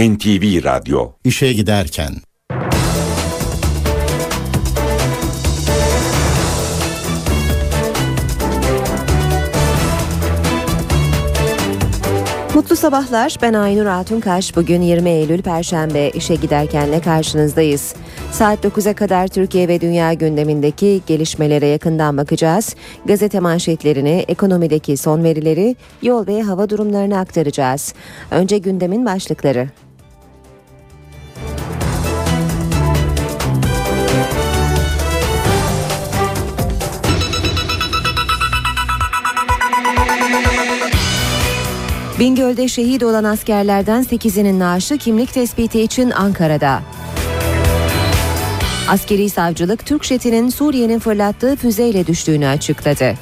NTV Radyo İşe giderken Mutlu sabahlar. Ben Aynur Altunkaş. Bugün 20 Eylül Perşembe işe giderkenle karşınızdayız. Saat 9'a kadar Türkiye ve dünya gündemindeki gelişmelere yakından bakacağız. Gazete manşetlerini, ekonomideki son verileri, yol ve hava durumlarını aktaracağız. Önce gündemin başlıkları. Bingöl'de şehit olan askerlerden 8'inin naaşı kimlik tespiti için Ankara'da. Askeri savcılık Türk jetinin Suriye'nin fırlattığı füzeyle düştüğünü açıkladı.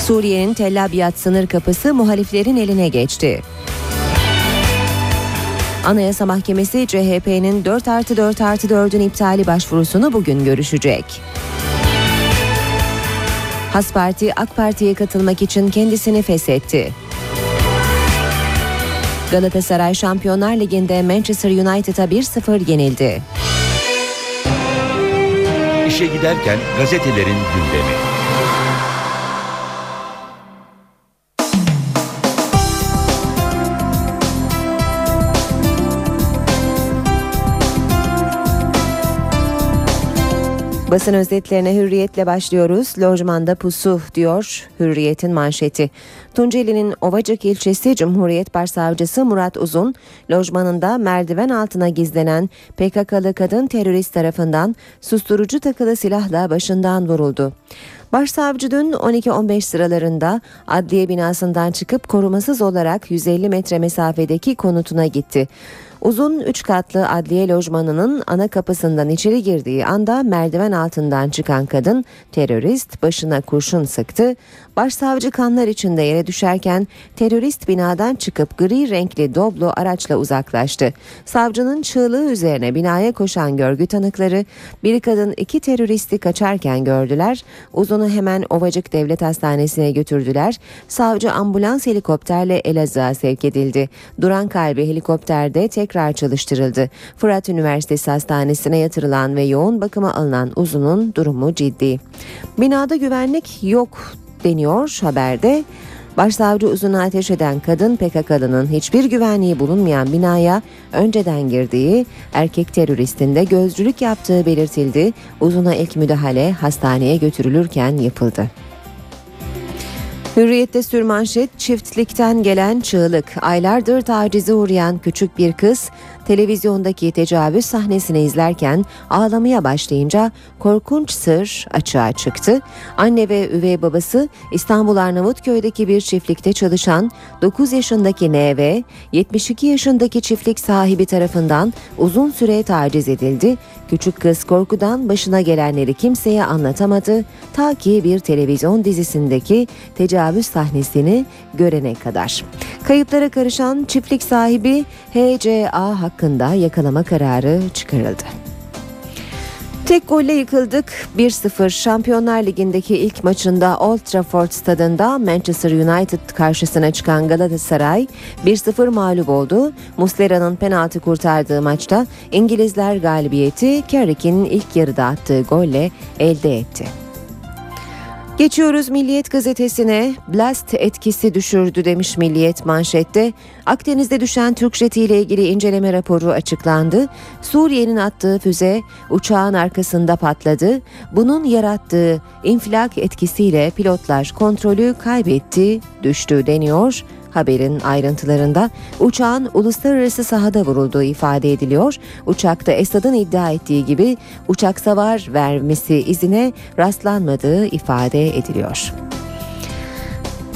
Suriye'nin Tel Abyad sınır kapısı muhaliflerin eline geçti. Anayasa Mahkemesi CHP'nin 4 artı 4 artı 4'ün iptali başvurusunu bugün görüşecek. Has Parti AK Parti'ye katılmak için kendisini feshetti. Galatasaray Şampiyonlar Ligi'nde Manchester United'a 1-0 yenildi. İşe giderken gazetelerin gündemi. Basın özetlerine hürriyetle başlıyoruz. Lojmanda pusu diyor hürriyetin manşeti. Tunceli'nin Ovacık ilçesi Cumhuriyet Başsavcısı Murat Uzun, lojmanında merdiven altına gizlenen PKK'lı kadın terörist tarafından susturucu takılı silahla başından vuruldu. Başsavcı dün 12-15 sıralarında adliye binasından çıkıp korumasız olarak 150 metre mesafedeki konutuna gitti. Uzun 3 katlı adliye lojmanının ana kapısından içeri girdiği anda merdiven altından çıkan kadın terörist başına kurşun sıktı. Başsavcı kanlar içinde yere düşerken terörist binadan çıkıp gri renkli Doblo araçla uzaklaştı. Savcının çığlığı üzerine binaya koşan görgü tanıkları bir kadın iki teröristi kaçarken gördüler. Uzun'u hemen Ovacık Devlet Hastanesi'ne götürdüler. Savcı ambulans helikopterle Elazığ'a sevk edildi. Duran kalbi helikopterde tekrar çalıştırıldı. Fırat Üniversitesi Hastanesi'ne yatırılan ve yoğun bakıma alınan Uzun'un durumu ciddi. Binada güvenlik yok deniyor haberde. Başsavcı uzuna ateş eden kadın PKK'lının hiçbir güvenliği bulunmayan binaya önceden girdiği, erkek teröristin de gözcülük yaptığı belirtildi. Uzuna ilk müdahale hastaneye götürülürken yapıldı. Hürriyette sürmanşet çiftlikten gelen çığlık. Aylardır tacize uğrayan küçük bir kız televizyondaki tecavüz sahnesini izlerken ağlamaya başlayınca korkunç sır açığa çıktı. Anne ve üvey babası İstanbul Arnavutköy'deki bir çiftlikte çalışan 9 yaşındaki NV, 72 yaşındaki çiftlik sahibi tarafından uzun süre taciz edildi. Küçük kız korkudan başına gelenleri kimseye anlatamadı ta ki bir televizyon dizisindeki tecavüz sahnesini görene kadar. Kayıplara karışan çiftlik sahibi HCA hakkında yakalama kararı çıkarıldı. Tek golle yıkıldık 1-0 Şampiyonlar Ligi'ndeki ilk maçında Old Trafford stadında Manchester United karşısına çıkan Galatasaray 1-0 mağlup oldu. Muslera'nın penaltı kurtardığı maçta İngilizler galibiyeti Carrick'in ilk yarıda attığı golle elde etti. Geçiyoruz Milliyet gazetesine. Blast etkisi düşürdü demiş Milliyet manşette. Akdeniz'de düşen Türk jeti ilgili inceleme raporu açıklandı. Suriye'nin attığı füze uçağın arkasında patladı. Bunun yarattığı infilak etkisiyle pilotlar kontrolü kaybetti, düştü deniyor. Haberin ayrıntılarında uçağın uluslararası sahada vurulduğu ifade ediliyor. Uçakta Esad'ın iddia ettiği gibi uçak savar vermesi izine rastlanmadığı ifade ediliyor.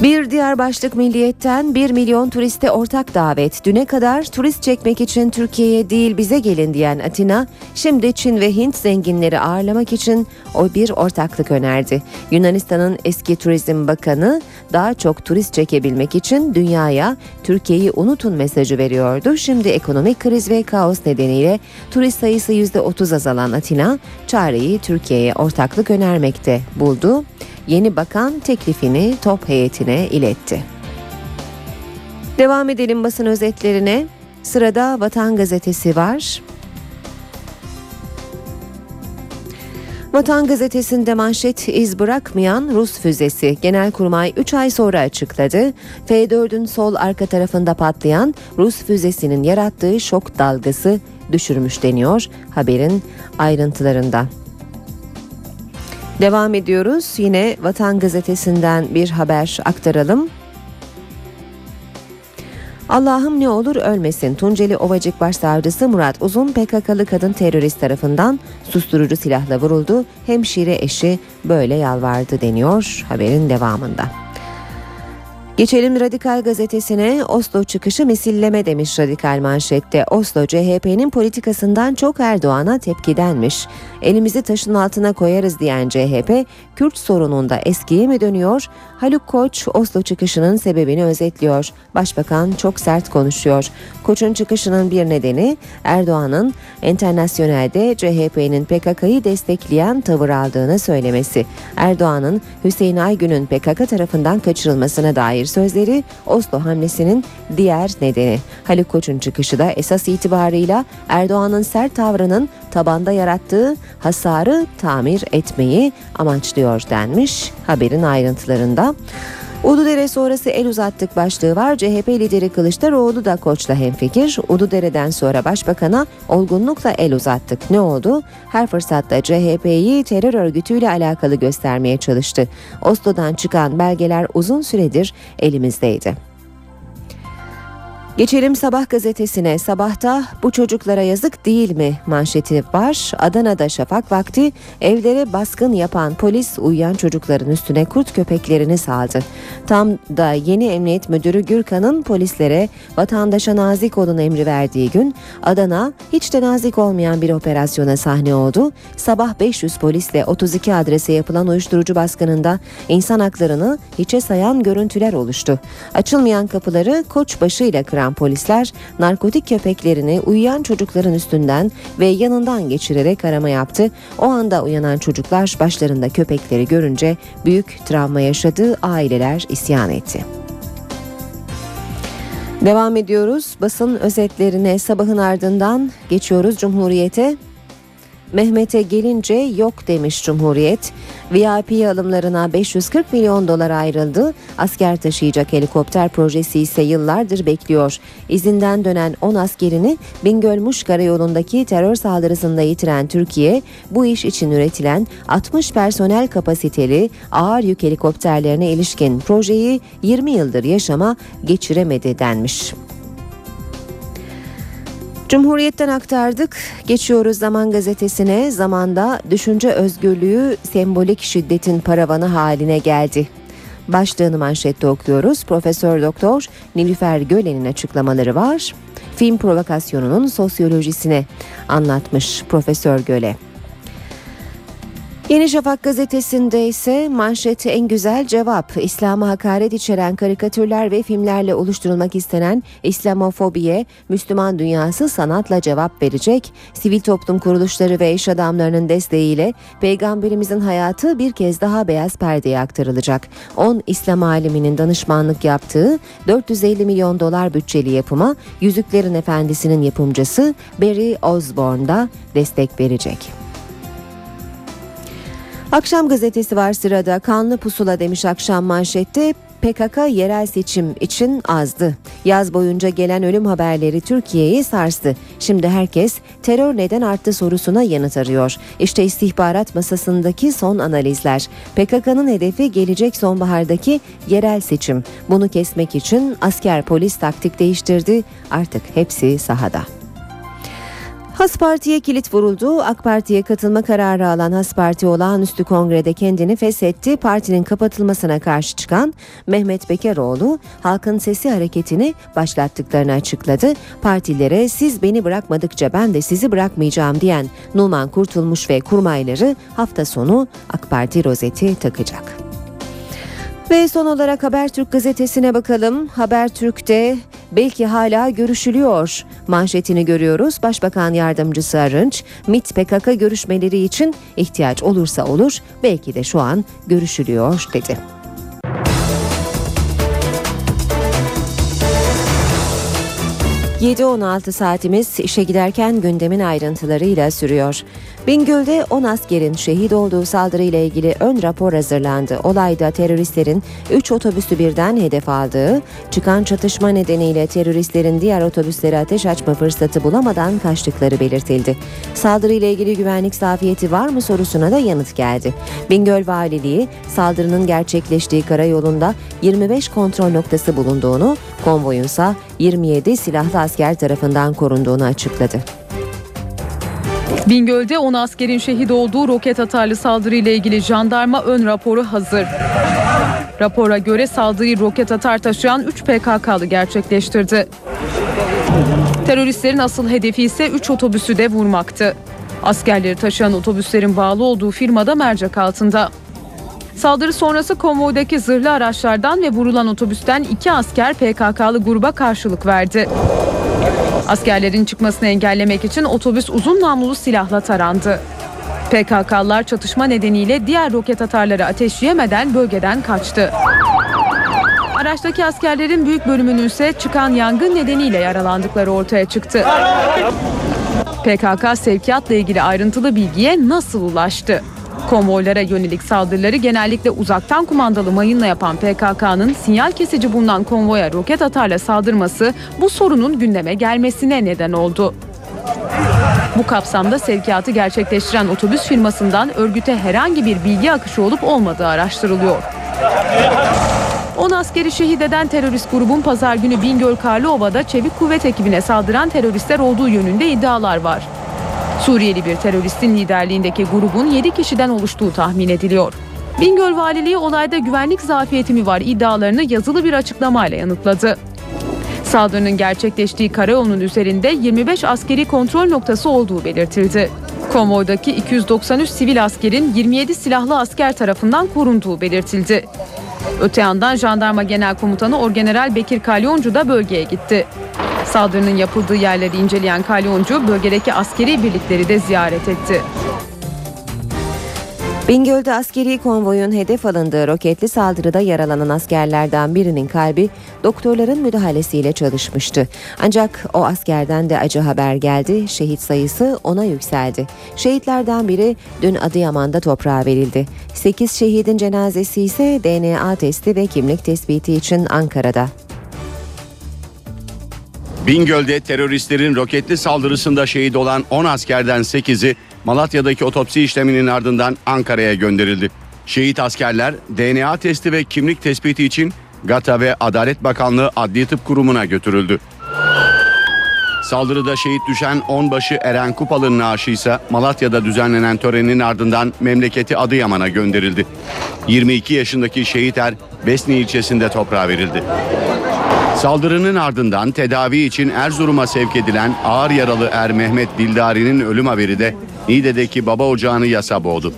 Bir diğer başlık milliyetten 1 milyon turiste ortak davet. Düne kadar turist çekmek için Türkiye'ye değil bize gelin diyen Atina, şimdi Çin ve Hint zenginleri ağırlamak için o bir ortaklık önerdi. Yunanistan'ın eski turizm bakanı daha çok turist çekebilmek için dünyaya Türkiye'yi unutun mesajı veriyordu. Şimdi ekonomik kriz ve kaos nedeniyle turist sayısı %30 azalan Atina, çareyi Türkiye'ye ortaklık önermekte buldu yeni bakan teklifini top heyetine iletti. Devam edelim basın özetlerine. Sırada Vatan Gazetesi var. Vatan Gazetesi'nde manşet iz bırakmayan Rus füzesi Genelkurmay 3 ay sonra açıkladı. F-4'ün sol arka tarafında patlayan Rus füzesinin yarattığı şok dalgası düşürmüş deniyor haberin ayrıntılarında. Devam ediyoruz. Yine Vatan Gazetesi'nden bir haber aktaralım. Allah'ım ne olur ölmesin. Tunceli Ovacık Başsavcısı Murat Uzun PKK'lı kadın terörist tarafından susturucu silahla vuruldu. Hemşire eşi böyle yalvardı deniyor haberin devamında. Geçelim Radikal gazetesine Oslo çıkışı misilleme demiş Radikal manşette. Oslo CHP'nin politikasından çok Erdoğan'a tepkidenmiş. Elimizi taşın altına koyarız diyen CHP, Kürt sorununda eskiye mi dönüyor? Haluk Koç Oslo çıkışının sebebini özetliyor. Başbakan çok sert konuşuyor. Koç'un çıkışının bir nedeni Erdoğan'ın internasyonelde CHP'nin PKK'yı destekleyen tavır aldığını söylemesi. Erdoğan'ın Hüseyin Aygün'ün PKK tarafından kaçırılmasına dair sözleri Oslo hamlesinin diğer nedeni. Haluk Koç'un çıkışı da esas itibarıyla Erdoğan'ın sert tavrının tabanda yarattığı hasarı tamir etmeyi amaçlıyor denmiş haberin ayrıntılarında. Uludere sonrası el uzattık başlığı var. CHP lideri Kılıçdaroğlu da Koç'la hemfikir. Uludere'den sonra başbakana olgunlukla el uzattık. Ne oldu? Her fırsatta CHP'yi terör örgütüyle alakalı göstermeye çalıştı. Oslo'dan çıkan belgeler uzun süredir elimizdeydi. Geçelim Sabah gazetesine. Sabahta bu çocuklara yazık değil mi manşeti var. Adana'da şafak vakti evlere baskın yapan polis uyuyan çocukların üstüne kurt köpeklerini saldı. Tam da yeni emniyet müdürü Gürkan'ın polislere vatandaşa nazik olun emri verdiği gün Adana hiç de nazik olmayan bir operasyona sahne oldu. Sabah 500 polisle 32 adrese yapılan uyuşturucu baskınında insan haklarını hiçe sayan görüntüler oluştu. Açılmayan kapıları koçbaşı ile kıran eden polisler narkotik köpeklerini uyuyan çocukların üstünden ve yanından geçirerek arama yaptı. O anda uyanan çocuklar başlarında köpekleri görünce büyük travma yaşadığı aileler isyan etti. Devam ediyoruz. Basın özetlerine sabahın ardından geçiyoruz Cumhuriyete. Mehmet'e gelince yok demiş Cumhuriyet. VIP alımlarına 540 milyon dolar ayrıldı. Asker taşıyacak helikopter projesi ise yıllardır bekliyor. İzinden dönen 10 askerini Bingöl-Muş karayolundaki terör saldırısında yitiren Türkiye, bu iş için üretilen 60 personel kapasiteli ağır yük helikopterlerine ilişkin projeyi 20 yıldır yaşama geçiremedi denmiş. Cumhuriyet'ten aktardık. Geçiyoruz Zaman Gazetesi'ne. Zamanda düşünce özgürlüğü sembolik şiddetin paravanı haline geldi. Başlığını manşette okuyoruz. Profesör Doktor Nilüfer Gölen'in açıklamaları var. Film provokasyonunun sosyolojisine anlatmış Profesör Göle. Yeni Şafak gazetesinde ise manşeti en güzel cevap. İslam'a hakaret içeren karikatürler ve filmlerle oluşturulmak istenen İslamofobiye Müslüman dünyası sanatla cevap verecek. Sivil toplum kuruluşları ve iş adamlarının desteğiyle peygamberimizin hayatı bir kez daha beyaz perdeye aktarılacak. 10 İslam aliminin danışmanlık yaptığı 450 milyon dolar bütçeli yapıma Yüzüklerin Efendisi'nin yapımcısı Barry Osborne da destek verecek. Akşam gazetesi var sırada. Kanlı pusula demiş akşam manşette. PKK yerel seçim için azdı. Yaz boyunca gelen ölüm haberleri Türkiye'yi sarstı. Şimdi herkes terör neden arttı sorusuna yanıt arıyor. İşte istihbarat masasındaki son analizler. PKK'nın hedefi gelecek sonbahardaki yerel seçim. Bunu kesmek için asker polis taktik değiştirdi. Artık hepsi sahada. Has Parti'ye kilit vuruldu. AK Parti'ye katılma kararı alan Has Parti olağanüstü kongrede kendini feshetti. Partinin kapatılmasına karşı çıkan Mehmet Bekeroğlu halkın sesi hareketini başlattıklarını açıkladı. Partilere siz beni bırakmadıkça ben de sizi bırakmayacağım diyen Numan Kurtulmuş ve kurmayları hafta sonu AK Parti rozeti takacak. Ve son olarak Habertürk gazetesine bakalım. Habertürk'te belki hala görüşülüyor manşetini görüyoruz. Başbakan yardımcısı Arınç, MİT PKK görüşmeleri için ihtiyaç olursa olur, belki de şu an görüşülüyor dedi. 7-16 saatimiz işe giderken gündemin ayrıntılarıyla sürüyor. Bingöl'de 10 askerin şehit olduğu saldırıyla ilgili ön rapor hazırlandı. Olayda teröristlerin 3 otobüsü birden hedef aldığı, çıkan çatışma nedeniyle teröristlerin diğer otobüslere ateş açma fırsatı bulamadan kaçtıkları belirtildi. Saldırıyla ilgili güvenlik zafiyeti var mı sorusuna da yanıt geldi. Bingöl Valiliği saldırının gerçekleştiği karayolunda 25 kontrol noktası bulunduğunu, konvoyunsa 27 silahlı asker tarafından korunduğunu açıkladı. Bingöl'de 10 askerin şehit olduğu roket atarlı saldırıyla ilgili jandarma ön raporu hazır. Rapora göre saldırıyı roket atar taşıyan 3 PKK'lı gerçekleştirdi. Teröristlerin asıl hedefi ise 3 otobüsü de vurmaktı. Askerleri taşıyan otobüslerin bağlı olduğu firmada mercek altında. Saldırı sonrası konvoydaki zırhlı araçlardan ve vurulan otobüsten iki asker PKK'lı gruba karşılık verdi. Askerlerin çıkmasını engellemek için otobüs uzun namlulu silahla tarandı. PKK'lılar çatışma nedeniyle diğer roket atarları ateşleyemeden bölgeden kaçtı. Araçtaki askerlerin büyük bölümünün ise çıkan yangın nedeniyle yaralandıkları ortaya çıktı. PKK sevkiyatla ilgili ayrıntılı bilgiye nasıl ulaştı? Konvoylara yönelik saldırıları genellikle uzaktan kumandalı mayınla yapan PKK'nın sinyal kesici bulunan konvoya roket atarla saldırması bu sorunun gündeme gelmesine neden oldu. Bu kapsamda sevkiyatı gerçekleştiren otobüs firmasından örgüte herhangi bir bilgi akışı olup olmadığı araştırılıyor. 10 askeri şehit eden terörist grubun pazar günü Bingöl Karlıova'da çevik kuvvet ekibine saldıran teröristler olduğu yönünde iddialar var. Suriyeli bir teröristin liderliğindeki grubun 7 kişiden oluştuğu tahmin ediliyor. Bingöl Valiliği olayda güvenlik zafiyeti mi var iddialarını yazılı bir açıklamayla yanıtladı. Saldırının gerçekleştiği karayolunun üzerinde 25 askeri kontrol noktası olduğu belirtildi. Konvoydaki 293 sivil askerin 27 silahlı asker tarafından korunduğu belirtildi. Öte yandan Jandarma Genel Komutanı Orgeneral Bekir Kalyoncu da bölgeye gitti. Saldırının yapıldığı yerleri inceleyen Kalyoncu bölgedeki askeri birlikleri de ziyaret etti. Bingöl'de askeri konvoyun hedef alındığı roketli saldırıda yaralanan askerlerden birinin kalbi doktorların müdahalesiyle çalışmıştı. Ancak o askerden de acı haber geldi. Şehit sayısı ona yükseldi. Şehitlerden biri dün Adıyaman'da toprağa verildi. 8 şehidin cenazesi ise DNA testi ve kimlik tespiti için Ankara'da. Bingöl'de teröristlerin roketli saldırısında şehit olan 10 askerden 8'i Malatya'daki otopsi işleminin ardından Ankara'ya gönderildi. Şehit askerler DNA testi ve kimlik tespiti için GATA ve Adalet Bakanlığı Adli Tıp Kurumu'na götürüldü. Saldırıda şehit düşen onbaşı Eren Kupalı'nın naaşı ise Malatya'da düzenlenen törenin ardından memleketi Adıyaman'a gönderildi. 22 yaşındaki şehit er Besni ilçesinde toprağa verildi. Saldırının ardından tedavi için Erzurum'a sevk edilen ağır yaralı er Mehmet Dildari'nin ölüm haberi de Niğde'deki baba ocağını yasa boğdu.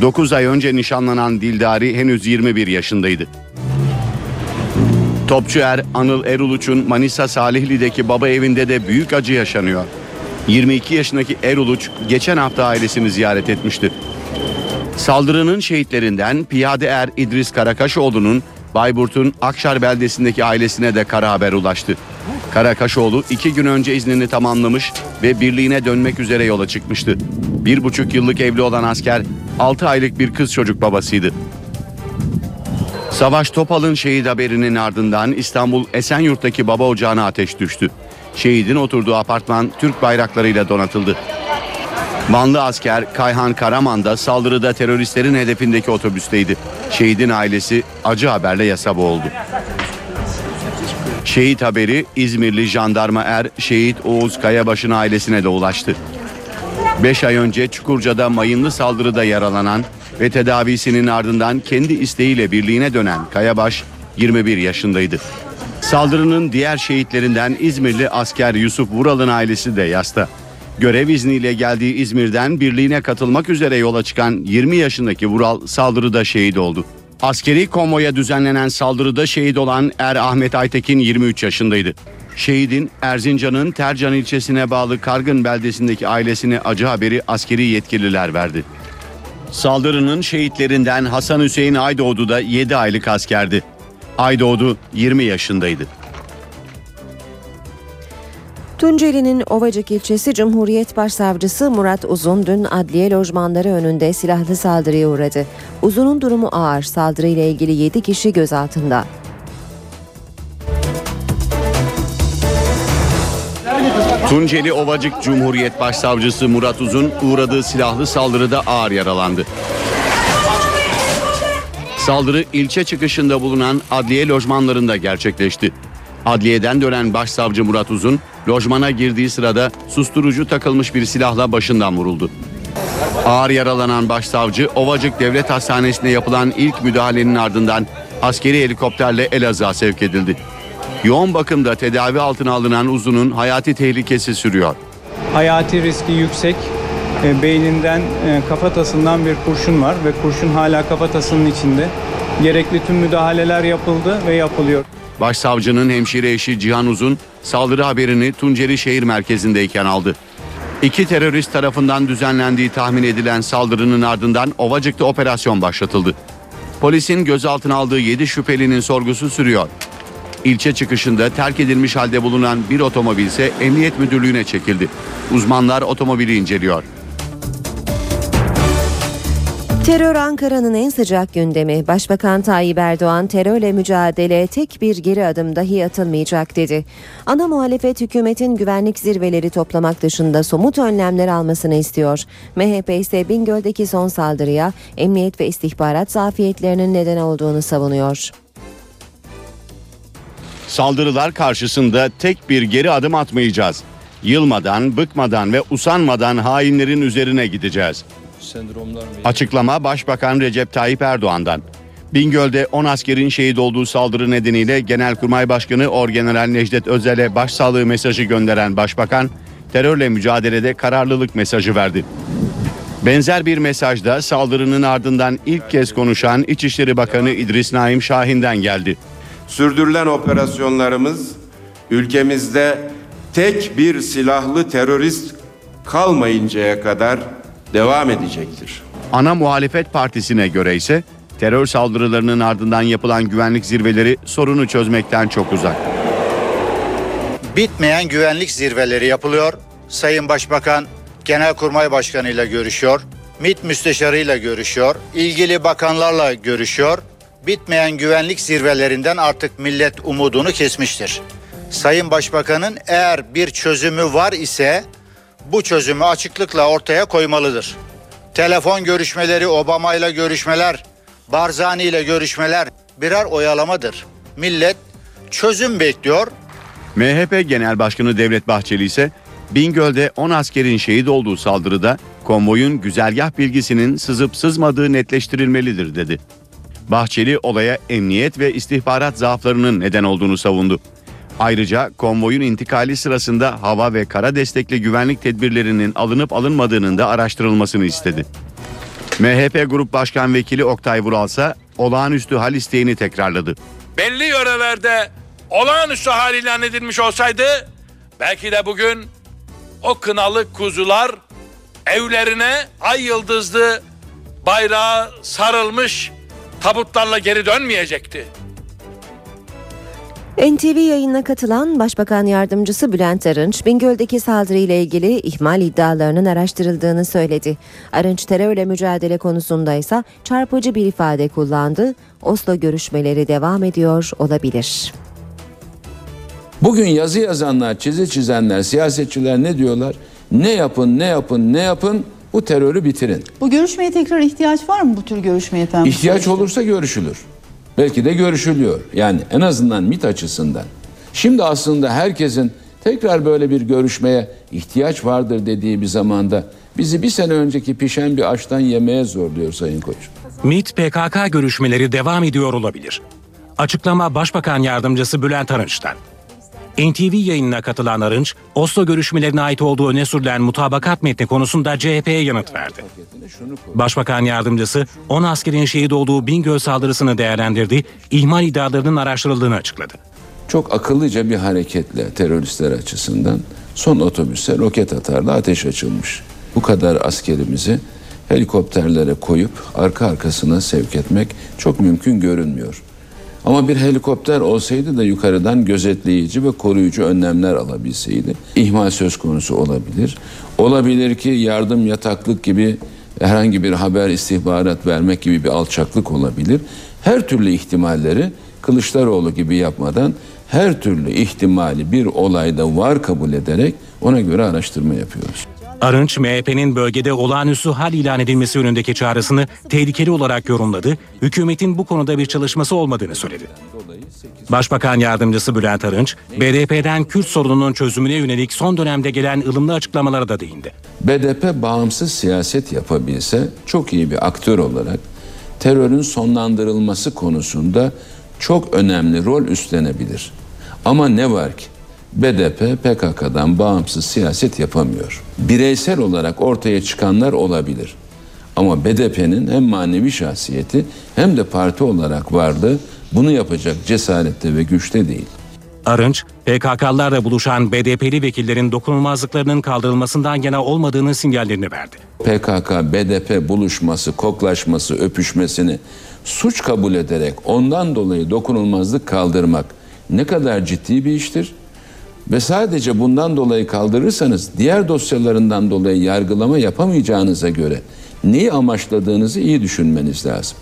9 ay önce nişanlanan Dildari henüz 21 yaşındaydı. Topçu er Anıl Eruluç'un Manisa Salihli'deki baba evinde de büyük acı yaşanıyor. 22 yaşındaki Eruluç geçen hafta ailesini ziyaret etmişti. Saldırının şehitlerinden piyade er İdris Karakaşoğlu'nun Bayburt'un Akşar beldesindeki ailesine de kara haber ulaştı. Karakaşoğlu iki gün önce iznini tamamlamış ve birliğine dönmek üzere yola çıkmıştı. Bir buçuk yıllık evli olan asker 6 aylık bir kız çocuk babasıydı. Savaş Topal'ın şehit haberinin ardından İstanbul Esenyurt'taki baba ocağına ateş düştü. Şehidin oturduğu apartman Türk bayraklarıyla donatıldı. Vanlı asker Kayhan Karaman da saldırıda teröristlerin hedefindeki otobüsteydi. Şehidin ailesi acı haberle yasa boğuldu. Şehit haberi İzmirli jandarma er şehit Oğuz Kayabaş'ın ailesine de ulaştı. 5 ay önce Çukurca'da mayınlı saldırıda yaralanan ve tedavisinin ardından kendi isteğiyle birliğine dönen Kayabaş 21 yaşındaydı. Saldırının diğer şehitlerinden İzmirli asker Yusuf Vural'ın ailesi de yasta. Görev izniyle geldiği İzmir'den birliğine katılmak üzere yola çıkan 20 yaşındaki Vural saldırıda şehit oldu. Askeri konvoya düzenlenen saldırıda şehit olan Er Ahmet Aytekin 23 yaşındaydı. Şehidin Erzincan'ın Tercan ilçesine bağlı Kargın beldesindeki ailesine acı haberi askeri yetkililer verdi. Saldırının şehitlerinden Hasan Hüseyin Aydoğdu da 7 aylık askerdi. Aydoğdu 20 yaşındaydı. Tunceli'nin Ovacık ilçesi Cumhuriyet Başsavcısı Murat Uzun dün adliye lojmanları önünde silahlı saldırıya uğradı. Uzun'un durumu ağır. Saldırıyla ilgili 7 kişi gözaltında. Tunceli Ovacık Cumhuriyet Başsavcısı Murat Uzun uğradığı silahlı saldırıda ağır yaralandı. Saldırı ilçe çıkışında bulunan adliye lojmanlarında gerçekleşti. Adliyeden dönen başsavcı Murat Uzun, lojmana girdiği sırada susturucu takılmış bir silahla başından vuruldu. Ağır yaralanan başsavcı Ovacık Devlet Hastanesi'ne yapılan ilk müdahalenin ardından askeri helikopterle Elazığ'a sevk edildi. Yoğun bakımda tedavi altına alınan Uzun'un hayati tehlikesi sürüyor. Hayati riski yüksek. E, beyninden, e, kafatasından bir kurşun var ve kurşun hala kafatasının içinde. Gerekli tüm müdahaleler yapıldı ve yapılıyor. Başsavcının hemşire eşi Cihan Uzun saldırı haberini Tunceli şehir merkezindeyken aldı. İki terörist tarafından düzenlendiği tahmin edilen saldırının ardından Ovacık'ta operasyon başlatıldı. Polisin gözaltına aldığı 7 şüphelinin sorgusu sürüyor. İlçe çıkışında terk edilmiş halde bulunan bir otomobil ise Emniyet Müdürlüğü'ne çekildi. Uzmanlar otomobili inceliyor. Terör Ankara'nın en sıcak gündemi. Başbakan Tayyip Erdoğan terörle mücadele tek bir geri adım dahi atılmayacak dedi. Ana muhalefet hükümetin güvenlik zirveleri toplamak dışında somut önlemler almasını istiyor. MHP ise Bingöl'deki son saldırıya emniyet ve istihbarat zafiyetlerinin neden olduğunu savunuyor. Saldırılar karşısında tek bir geri adım atmayacağız. Yılmadan, bıkmadan ve usanmadan hainlerin üzerine gideceğiz. Açıklama Başbakan Recep Tayyip Erdoğan'dan. Bingöl'de 10 askerin şehit olduğu saldırı nedeniyle Genelkurmay Başkanı Orgeneral Necdet Özel'e başsağlığı mesajı gönderen Başbakan, terörle mücadelede kararlılık mesajı verdi. Benzer bir mesajda saldırının ardından ilk kez konuşan İçişleri Bakanı İdris Naim Şahin'den geldi. Sürdürülen operasyonlarımız ülkemizde tek bir silahlı terörist kalmayıncaya kadar devam edecektir. Ana muhalefet partisine göre ise terör saldırılarının ardından yapılan güvenlik zirveleri sorunu çözmekten çok uzak. Bitmeyen güvenlik zirveleri yapılıyor. Sayın Başbakan Genelkurmay Başkanı ile görüşüyor. MİT Müsteşarı ile görüşüyor. ilgili bakanlarla görüşüyor. Bitmeyen güvenlik zirvelerinden artık millet umudunu kesmiştir. Sayın Başbakanın eğer bir çözümü var ise bu çözümü açıklıkla ortaya koymalıdır. Telefon görüşmeleri, Obama ile görüşmeler, Barzani ile görüşmeler birer oyalamadır. Millet çözüm bekliyor. MHP Genel Başkanı Devlet Bahçeli ise Bingöl'de 10 askerin şehit olduğu saldırıda konvoyun güzergah bilgisinin sızıp sızmadığı netleştirilmelidir dedi. Bahçeli olaya emniyet ve istihbarat zaaflarının neden olduğunu savundu. Ayrıca konvoyun intikali sırasında hava ve kara destekli güvenlik tedbirlerinin alınıp alınmadığının da araştırılmasını istedi. MHP Grup Başkan Vekili Oktay Vural ise olağanüstü hal isteğini tekrarladı. belli yörelerde olağanüstü hal ilan edilmiş olsaydı belki de bugün o kınalı kuzular evlerine ay yıldızlı bayrağı sarılmış tabutlarla geri dönmeyecekti. NTV yayınına katılan Başbakan Yardımcısı Bülent Arınç, Bingöl'deki saldırıyla ilgili ihmal iddialarının araştırıldığını söyledi. Arınç terörle mücadele konusunda ise çarpıcı bir ifade kullandı. Oslo görüşmeleri devam ediyor olabilir. Bugün yazı yazanlar, çizi çizenler, siyasetçiler ne diyorlar? Ne yapın, ne yapın, ne yapın bu terörü bitirin. Bu görüşmeye tekrar ihtiyaç var mı bu tür görüşmeye efendim? İhtiyaç olursa görüşülür. Belki de görüşülüyor. Yani en azından MIT açısından. Şimdi aslında herkesin tekrar böyle bir görüşmeye ihtiyaç vardır dediği bir zamanda bizi bir sene önceki pişen bir açtan yemeye zorluyor Sayın Koç. MİT PKK görüşmeleri devam ediyor olabilir. Açıklama Başbakan Yardımcısı Bülent Arınç'tan. NTV yayınına katılan Arınç, Oslo görüşmelerine ait olduğu öne sürülen mutabakat metni konusunda CHP'ye yanıt verdi. Başbakan Yardımcısı 10 askerin şehit olduğu Bingöl saldırısını değerlendirdi, ihmal iddialarının araştırıldığını açıkladı. Çok akıllıca bir hareketle teröristler açısından son otobüse roket atarla ateş açılmış. Bu kadar askerimizi helikopterlere koyup arka arkasına sevk etmek çok mümkün görünmüyor. Ama bir helikopter olsaydı da yukarıdan gözetleyici ve koruyucu önlemler alabilseydi ihmal söz konusu olabilir. Olabilir ki yardım yataklık gibi herhangi bir haber istihbarat vermek gibi bir alçaklık olabilir. Her türlü ihtimalleri Kılıçdaroğlu gibi yapmadan her türlü ihtimali bir olayda var kabul ederek ona göre araştırma yapıyoruz. Arınç, MHP'nin bölgede olağanüstü hal ilan edilmesi yönündeki çağrısını tehlikeli olarak yorumladı, hükümetin bu konuda bir çalışması olmadığını söyledi. Başbakan Yardımcısı Bülent Arınç, BDP'den Kürt sorununun çözümüne yönelik son dönemde gelen ılımlı açıklamalara da değindi. BDP bağımsız siyaset yapabilse çok iyi bir aktör olarak terörün sonlandırılması konusunda çok önemli rol üstlenebilir. Ama ne var ki BDP PKK'dan bağımsız siyaset yapamıyor. Bireysel olarak ortaya çıkanlar olabilir. Ama BDP'nin hem manevi şahsiyeti hem de parti olarak varlığı bunu yapacak cesarette ve güçte değil. Arınç, PKK'larla buluşan BDP'li vekillerin dokunulmazlıklarının kaldırılmasından yana olmadığının sinyallerini verdi. PKK, BDP buluşması, koklaşması, öpüşmesini suç kabul ederek ondan dolayı dokunulmazlık kaldırmak ne kadar ciddi bir iştir? Ve sadece bundan dolayı kaldırırsanız diğer dosyalarından dolayı yargılama yapamayacağınıza göre neyi amaçladığınızı iyi düşünmeniz lazım.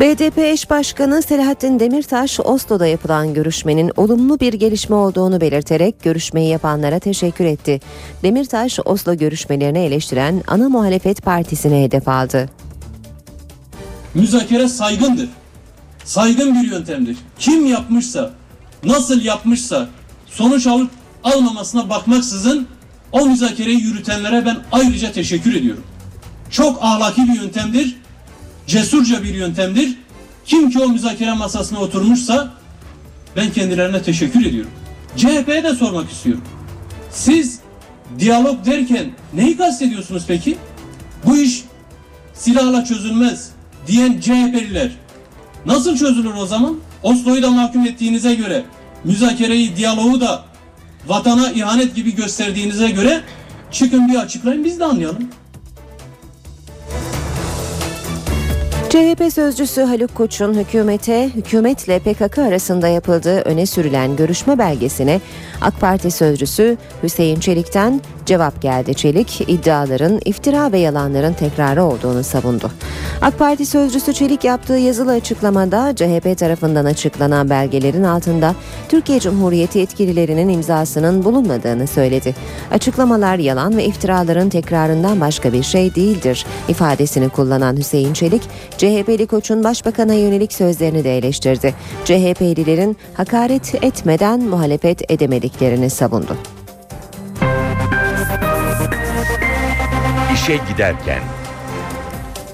BDP eş başkanı Selahattin Demirtaş Oslo'da yapılan görüşmenin olumlu bir gelişme olduğunu belirterek görüşmeyi yapanlara teşekkür etti. Demirtaş Oslo görüşmelerini eleştiren ana muhalefet partisine hedef aldı. Müzakere saygındır. Saygın bir yöntemdir. Kim yapmışsa, nasıl yapmışsa sonuç alıp almamasına bakmaksızın o müzakereyi yürütenlere ben ayrıca teşekkür ediyorum. Çok ahlaki bir yöntemdir cesurca bir yöntemdir. Kim ki o müzakere masasına oturmuşsa ben kendilerine teşekkür ediyorum. CHP'ye de sormak istiyorum. Siz diyalog derken neyi kastediyorsunuz peki? Bu iş silahla çözülmez diyen CHP'liler nasıl çözülür o zaman? Oslo'yu da mahkum ettiğinize göre müzakereyi, diyaloğu da vatana ihanet gibi gösterdiğinize göre çıkın bir açıklayın biz de anlayalım. CHP sözcüsü Haluk Koç'un hükümete, hükümetle PKK arasında yapıldığı öne sürülen görüşme belgesine AK Parti sözcüsü Hüseyin Çelik'ten cevap geldi. Çelik iddiaların iftira ve yalanların tekrarı olduğunu savundu. AK Parti sözcüsü Çelik yaptığı yazılı açıklamada CHP tarafından açıklanan belgelerin altında Türkiye Cumhuriyeti yetkililerinin imzasının bulunmadığını söyledi. Açıklamalar yalan ve iftiraların tekrarından başka bir şey değildir ifadesini kullanan Hüseyin Çelik, CHP'li Koç'un başbakana yönelik sözlerini de eleştirdi. CHP'lilerin hakaret etmeden muhalefet edemediklerini savundu. İşe giderken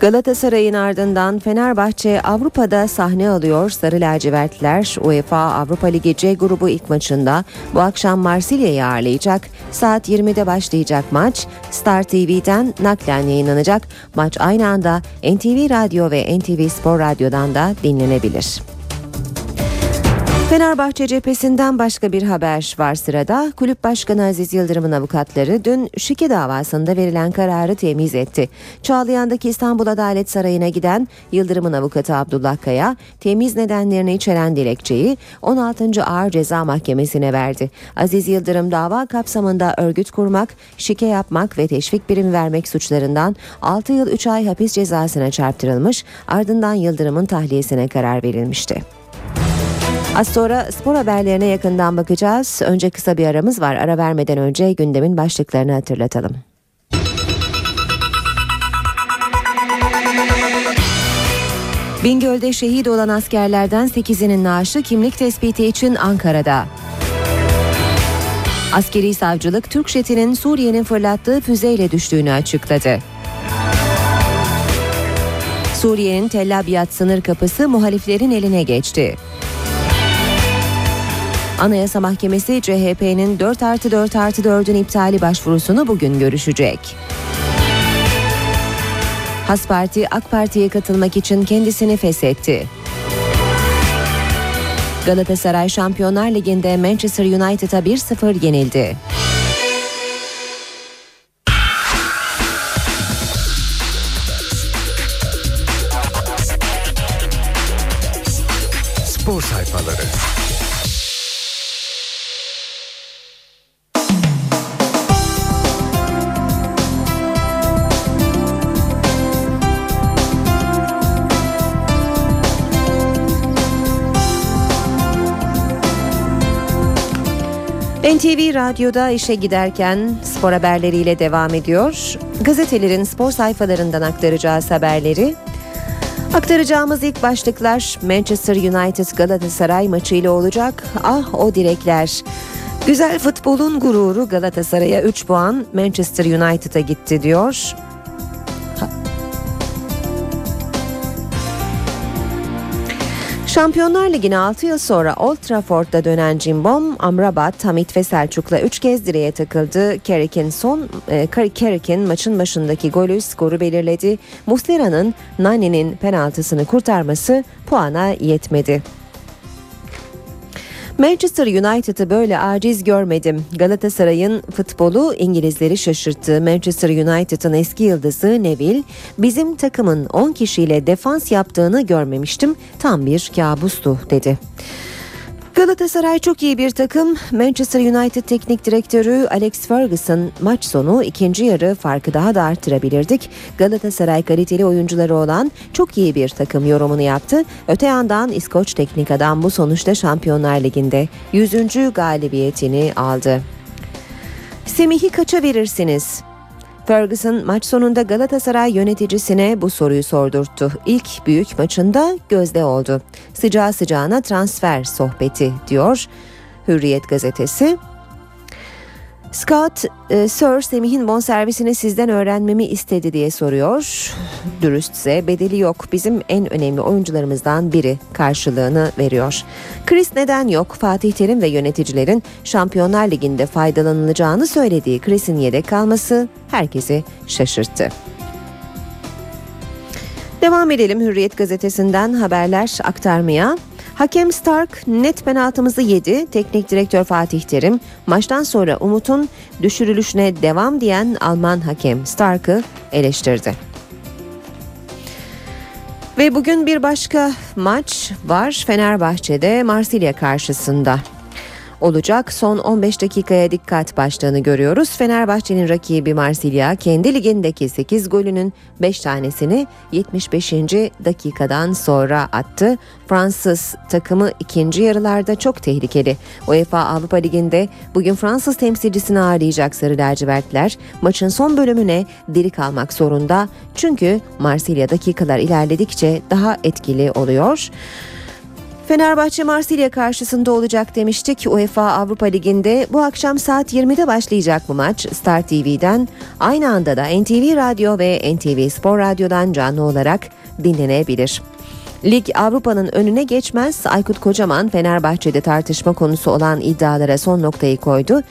Galatasaray'ın ardından Fenerbahçe Avrupa'da sahne alıyor. Sarı lacivertler UEFA Avrupa Ligi C grubu ilk maçında bu akşam Marsilya'yı ağırlayacak. Saat 20'de başlayacak maç Star TV'den naklen yayınlanacak. Maç aynı anda NTV Radyo ve NTV Spor Radyo'dan da dinlenebilir. Fenerbahçe cephesinden başka bir haber var sırada. Kulüp Başkanı Aziz Yıldırım'ın avukatları dün şike davasında verilen kararı temiz etti. Çağlayan'daki İstanbul Adalet Sarayı'na giden Yıldırım'ın avukatı Abdullah Kaya, temiz nedenlerini içeren dilekçeyi 16. Ağır Ceza Mahkemesi'ne verdi. Aziz Yıldırım dava kapsamında örgüt kurmak, şike yapmak ve teşvik birimi vermek suçlarından 6 yıl 3 ay hapis cezasına çarptırılmış, ardından Yıldırım'ın tahliyesine karar verilmişti. Az sonra spor haberlerine yakından bakacağız. Önce kısa bir aramız var. Ara vermeden önce gündemin başlıklarını hatırlatalım. Bingöl'de şehit olan askerlerden 8'inin naaşı kimlik tespiti için Ankara'da. Askeri savcılık Türk jetinin Suriye'nin fırlattığı füzeyle düştüğünü açıkladı. Suriye'nin Tel Abyad sınır kapısı muhaliflerin eline geçti. Anayasa Mahkemesi CHP'nin 4 artı 4 artı 4'ün iptali başvurusunu bugün görüşecek. Has Parti AK Parti'ye katılmak için kendisini feshetti. Galatasaray Şampiyonlar Ligi'nde Manchester United'a 1-0 yenildi. NTV Radyo'da işe giderken spor haberleriyle devam ediyor. Gazetelerin spor sayfalarından aktaracağız haberleri. Aktaracağımız ilk başlıklar Manchester United Galatasaray maçıyla olacak. Ah o direkler. Güzel futbolun gururu Galatasaray'a 3 puan Manchester United'a gitti diyor. Şampiyonlar Ligi'ne 6 yıl sonra Old Trafford'da dönen Cimbom, Amrabat, Hamit ve Selçuk'la 3 kez direğe takıldı. Carrick'in son e, Carrick'in maçın başındaki golü skoru belirledi. Muslera'nın Nani'nin penaltısını kurtarması puana yetmedi. Manchester United'ı böyle aciz görmedim. Galatasaray'ın futbolu İngilizleri şaşırttı. Manchester United'ın eski yıldızı Neville, bizim takımın 10 kişiyle defans yaptığını görmemiştim. Tam bir kabustu dedi. Galatasaray çok iyi bir takım. Manchester United Teknik Direktörü Alex Ferguson maç sonu ikinci yarı farkı daha da arttırabilirdik. Galatasaray kaliteli oyuncuları olan çok iyi bir takım yorumunu yaptı. Öte yandan İskoç teknik adam bu sonuçta Şampiyonlar Ligi'nde 100. galibiyetini aldı. Semih'i kaça verirsiniz? Ferguson maç sonunda Galatasaray yöneticisine bu soruyu sordurttu. İlk büyük maçında gözde oldu. Sıcağı sıcağına transfer sohbeti diyor Hürriyet gazetesi. Scott, e, Sir Semih'in bonservisini sizden öğrenmemi istedi diye soruyor. Dürüstse bedeli yok. Bizim en önemli oyuncularımızdan biri karşılığını veriyor. Chris neden yok? Fatih Terim ve yöneticilerin Şampiyonlar Ligi'nde faydalanılacağını söylediği Chris'in yedek kalması herkesi şaşırttı. Devam edelim Hürriyet gazetesinden haberler aktarmaya. Hakem Stark net penaltımızı yedi. Teknik direktör Fatih Terim maçtan sonra Umut'un düşürülüşüne devam diyen Alman hakem Stark'ı eleştirdi. Ve bugün bir başka maç var Fenerbahçe'de Marsilya karşısında olacak. Son 15 dakikaya dikkat başlığını görüyoruz. Fenerbahçe'nin rakibi Marsilya kendi ligindeki 8 golünün 5 tanesini 75. dakikadan sonra attı. Fransız takımı ikinci yarılarda çok tehlikeli. UEFA Avrupa Ligi'nde bugün Fransız temsilcisini ağırlayacak Sarı Lacivertler maçın son bölümüne diri kalmak zorunda. Çünkü Marsilya dakikalar ilerledikçe daha etkili oluyor. Fenerbahçe Marsilya karşısında olacak demiştik. UEFA Avrupa Ligi'nde bu akşam saat 20'de başlayacak bu maç Star TV'den. Aynı anda da NTV Radyo ve NTV Spor Radyo'dan canlı olarak dinlenebilir. Lig Avrupa'nın önüne geçmez. Aykut Kocaman Fenerbahçe'de tartışma konusu olan iddialara son noktayı koydu.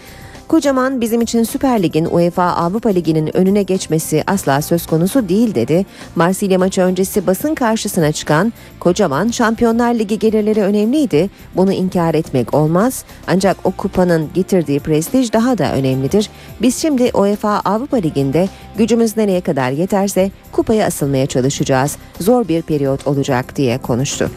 Kocaman bizim için Süper Lig'in UEFA Avrupa Ligi'nin önüne geçmesi asla söz konusu değil dedi. Marsilya maçı öncesi basın karşısına çıkan Kocaman Şampiyonlar Ligi gelirleri önemliydi. Bunu inkar etmek olmaz. Ancak o kupanın getirdiği prestij daha da önemlidir. Biz şimdi UEFA Avrupa Ligi'nde gücümüz nereye kadar yeterse kupaya asılmaya çalışacağız. Zor bir periyot olacak diye konuştu.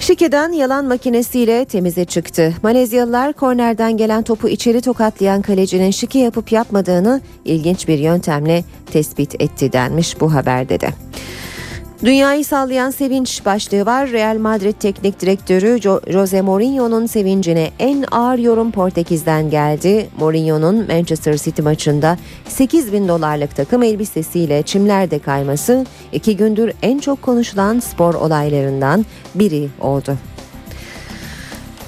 Şike'den yalan makinesiyle temize çıktı. Malezyalılar kornerden gelen topu içeri tokatlayan kalecinin şike yapıp yapmadığını ilginç bir yöntemle tespit etti denmiş bu haberde de. Dünyayı sallayan sevinç başlığı var. Real Madrid teknik direktörü Jose Mourinho'nun sevincine en ağır yorum Portekiz'den geldi. Mourinho'nun Manchester City maçında 8 bin dolarlık takım elbisesiyle çimlerde kayması iki gündür en çok konuşulan spor olaylarından biri oldu.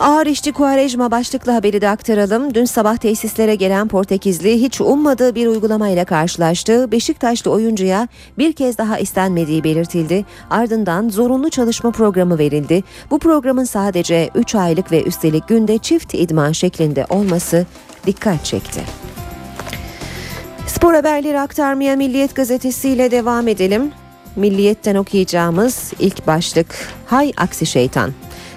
Ağır işçi Kuarejma başlıklı haberi de aktaralım. Dün sabah tesislere gelen Portekizli hiç ummadığı bir uygulamayla karşılaştı. Beşiktaşlı oyuncuya bir kez daha istenmediği belirtildi. Ardından zorunlu çalışma programı verildi. Bu programın sadece 3 aylık ve üstelik günde çift idman şeklinde olması dikkat çekti. Spor haberleri aktarmaya Milliyet Gazetesi ile devam edelim. Milliyetten okuyacağımız ilk başlık Hay aksi şeytan.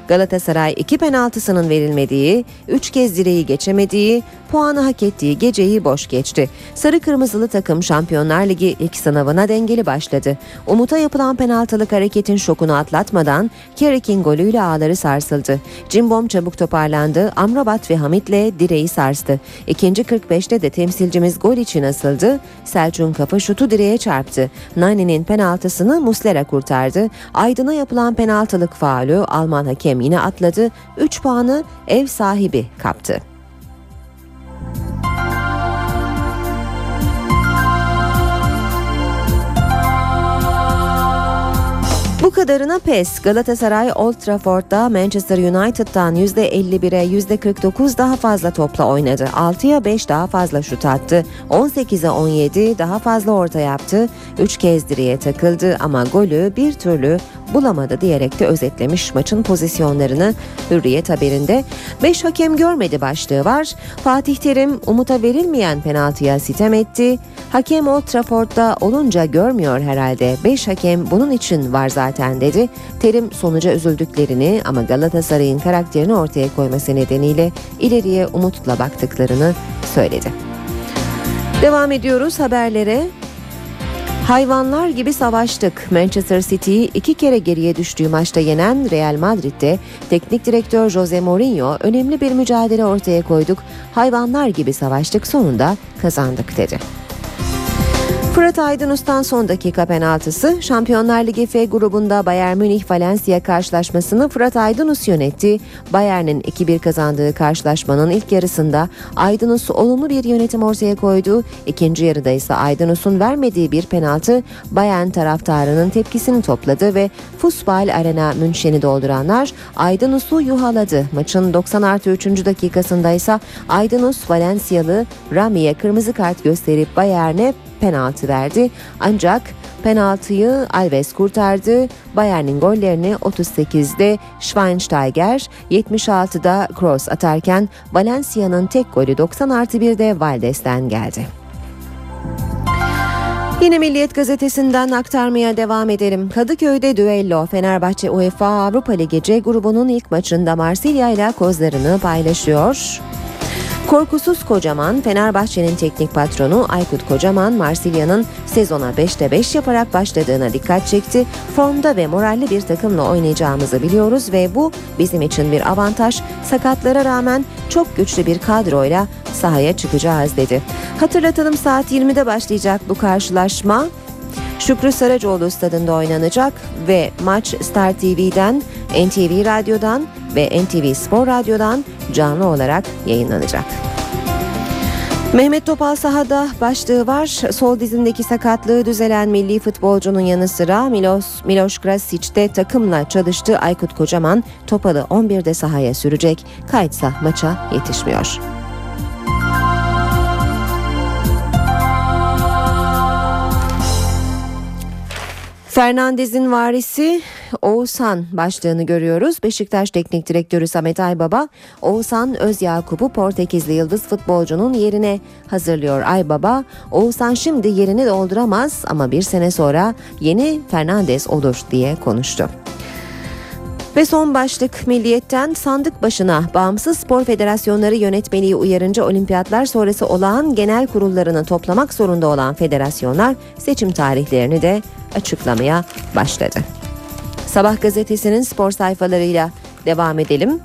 Galatasaray iki penaltısının verilmediği, üç kez direği geçemediği, puanı hak ettiği geceyi boş geçti. Sarı kırmızılı takım Şampiyonlar Ligi ilk sınavına dengeli başladı. Umut'a yapılan penaltılık hareketin şokunu atlatmadan Kerik'in golüyle ağları sarsıldı. Cimbom çabuk toparlandı. Amrabat ve Hamit'le direği sarstı. İkinci 45'te de temsilcimiz gol için asıldı. Selçuk'un kafa şutu direğe çarptı. Nani'nin penaltısını Muslera kurtardı. Aydın'a yapılan penaltılık faulü Alman hakem yine atladı. 3 puanı ev sahibi kaptı. Kadarına pes. Galatasaray Old Trafford'da Manchester United'dan %51'e %49 daha fazla topla oynadı. 6'ya 5 daha fazla şut attı. 18'e 17 daha fazla orta yaptı. 3 kez direğe takıldı ama golü bir türlü bulamadı diyerek de özetlemiş maçın pozisyonlarını Hürriyet haberinde. 5 hakem görmedi başlığı var. Fatih Terim umuta verilmeyen penaltıya sitem etti. Hakem Old Trafford'da olunca görmüyor herhalde. 5 hakem bunun için var zaten dedi. Terim sonuca üzüldüklerini ama Galatasaray'ın karakterini ortaya koyması nedeniyle ileriye umutla baktıklarını söyledi. Devam ediyoruz haberlere. Hayvanlar gibi savaştık. Manchester City'yi iki kere geriye düştüğü maçta yenen Real Madrid'de teknik direktör Jose Mourinho önemli bir mücadele ortaya koyduk. Hayvanlar gibi savaştık sonunda kazandık dedi. Fırat Aydınus'tan son dakika penaltısı Şampiyonlar Ligi F grubunda Bayern Münih Valencia karşılaşmasını Fırat Aydınus yönetti. Bayern'in 2-1 kazandığı karşılaşmanın ilk yarısında Aydınus olumlu bir yönetim ortaya koydu. İkinci yarıda ise Aydınus'un vermediği bir penaltı Bayern taraftarının tepkisini topladı ve Fußball Arena Münşen'i dolduranlar Aydınus'u yuhaladı. Maçın 90 artı 3. dakikasında ise Aydınus Valencialı Rami'ye kırmızı kart gösterip Bayern'e penaltı verdi. Ancak penaltıyı Alves kurtardı. Bayern'in gollerini 38'de Schweinsteiger, 76'da Kroos atarken Valencia'nın tek golü 90 artı 1'de Valdes'ten geldi. Yine Milliyet Gazetesi'nden aktarmaya devam edelim. Kadıköy'de düello Fenerbahçe UEFA Avrupa Ligi C grubunun ilk maçında Marsilya ile kozlarını paylaşıyor. Korkusuz Kocaman, Fenerbahçe'nin teknik patronu Aykut Kocaman, Marsilya'nın sezona 5'te 5 yaparak başladığına dikkat çekti. Formda ve moralli bir takımla oynayacağımızı biliyoruz ve bu bizim için bir avantaj. Sakatlara rağmen çok güçlü bir kadroyla sahaya çıkacağız dedi. Hatırlatalım saat 20'de başlayacak bu karşılaşma. Şükrü Saracoğlu stadında oynanacak ve maç Star TV'den, NTV Radyo'dan ve NTV Spor Radyo'dan canlı olarak yayınlanacak. Mehmet Topal sahada başlığı var. Sol dizindeki sakatlığı düzelen milli futbolcunun yanı sıra Milos, Miloš Krasic'te takımla çalıştığı Aykut Kocaman Topal'ı 11'de sahaya sürecek. Kayıtsa maça yetişmiyor. Fernandez'in varisi Oğuzhan başlığını görüyoruz. Beşiktaş Teknik Direktörü Samet Aybaba, Oğuzhan Özyakup'u Portekizli yıldız futbolcunun yerine hazırlıyor. Aybaba, Oğuzhan şimdi yerini dolduramaz ama bir sene sonra yeni Fernandez olur diye konuştu. Ve son başlık Milliyet'ten sandık başına bağımsız spor federasyonları yönetmeliği uyarınca olimpiyatlar sonrası olağan genel kurullarını toplamak zorunda olan federasyonlar seçim tarihlerini de açıklamaya başladı. Sabah gazetesinin spor sayfalarıyla devam edelim.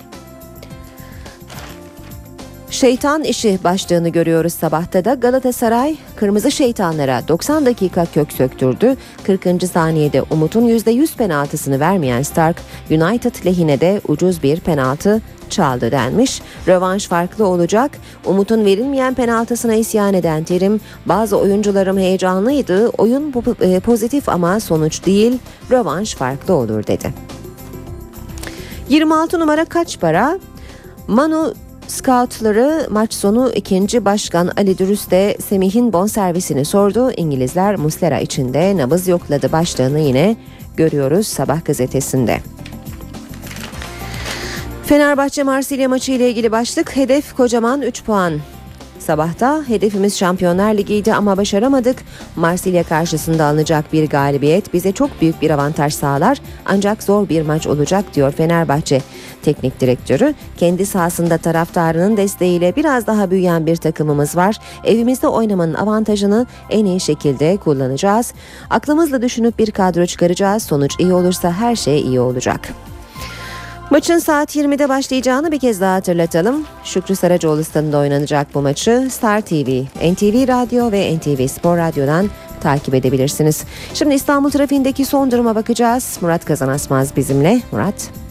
Şeytan işi başlığını görüyoruz sabahta da Galatasaray kırmızı şeytanlara 90 dakika kök söktürdü. 40. saniyede Umut'un %100 penaltısını vermeyen Stark United lehine de ucuz bir penaltı çaldı denmiş. Rövanş farklı olacak. Umut'un verilmeyen penaltısına isyan eden Terim bazı oyuncularım heyecanlıydı. Oyun pozitif ama sonuç değil. Rövanş farklı olur dedi. 26 numara kaç para? Manu Scoutları maç sonu ikinci başkan Ali Dürüst de Semih'in bonservisini sordu. İngilizler Muslera içinde nabız yokladı başlığını yine görüyoruz Sabah gazetesinde. Fenerbahçe Marsilya maçı ile ilgili başlık hedef kocaman 3 puan. Sabahta hedefimiz Şampiyonlar Ligi'ydi ama başaramadık. Marsilya karşısında alınacak bir galibiyet bize çok büyük bir avantaj sağlar ancak zor bir maç olacak diyor Fenerbahçe teknik direktörü. Kendi sahasında taraftarının desteğiyle biraz daha büyüyen bir takımımız var. Evimizde oynamanın avantajını en iyi şekilde kullanacağız. Aklımızla düşünüp bir kadro çıkaracağız. Sonuç iyi olursa her şey iyi olacak. Maçın saat 20'de başlayacağını bir kez daha hatırlatalım. Şükrü Saracoğlu stadında oynanacak bu maçı Star TV, NTV Radyo ve NTV Spor Radyo'dan takip edebilirsiniz. Şimdi İstanbul trafiğindeki son duruma bakacağız. Murat Kazanasmaz bizimle. Murat.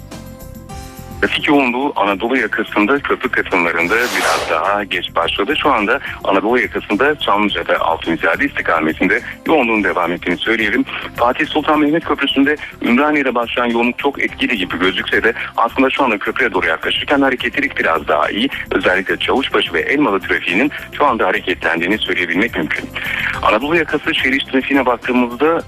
Trafik yoğunluğu Anadolu yakasında köprü kısımlarında biraz daha geç başladı. Şu anda Anadolu yakasında Çamlıca'da Altunizade istikametinde yoğunluğun devam ettiğini söyleyelim. Fatih Sultan Mehmet Köprüsü'nde Ümraniye'de başlayan yoğunluk çok etkili gibi gözükse de aslında şu anda köprüye doğru yaklaşırken hareketlilik biraz daha iyi. Özellikle Çavuşbaşı ve Elmalı trafiğinin şu anda hareketlendiğini söyleyebilmek mümkün. Anadolu yakası şerit trafiğine baktığımızda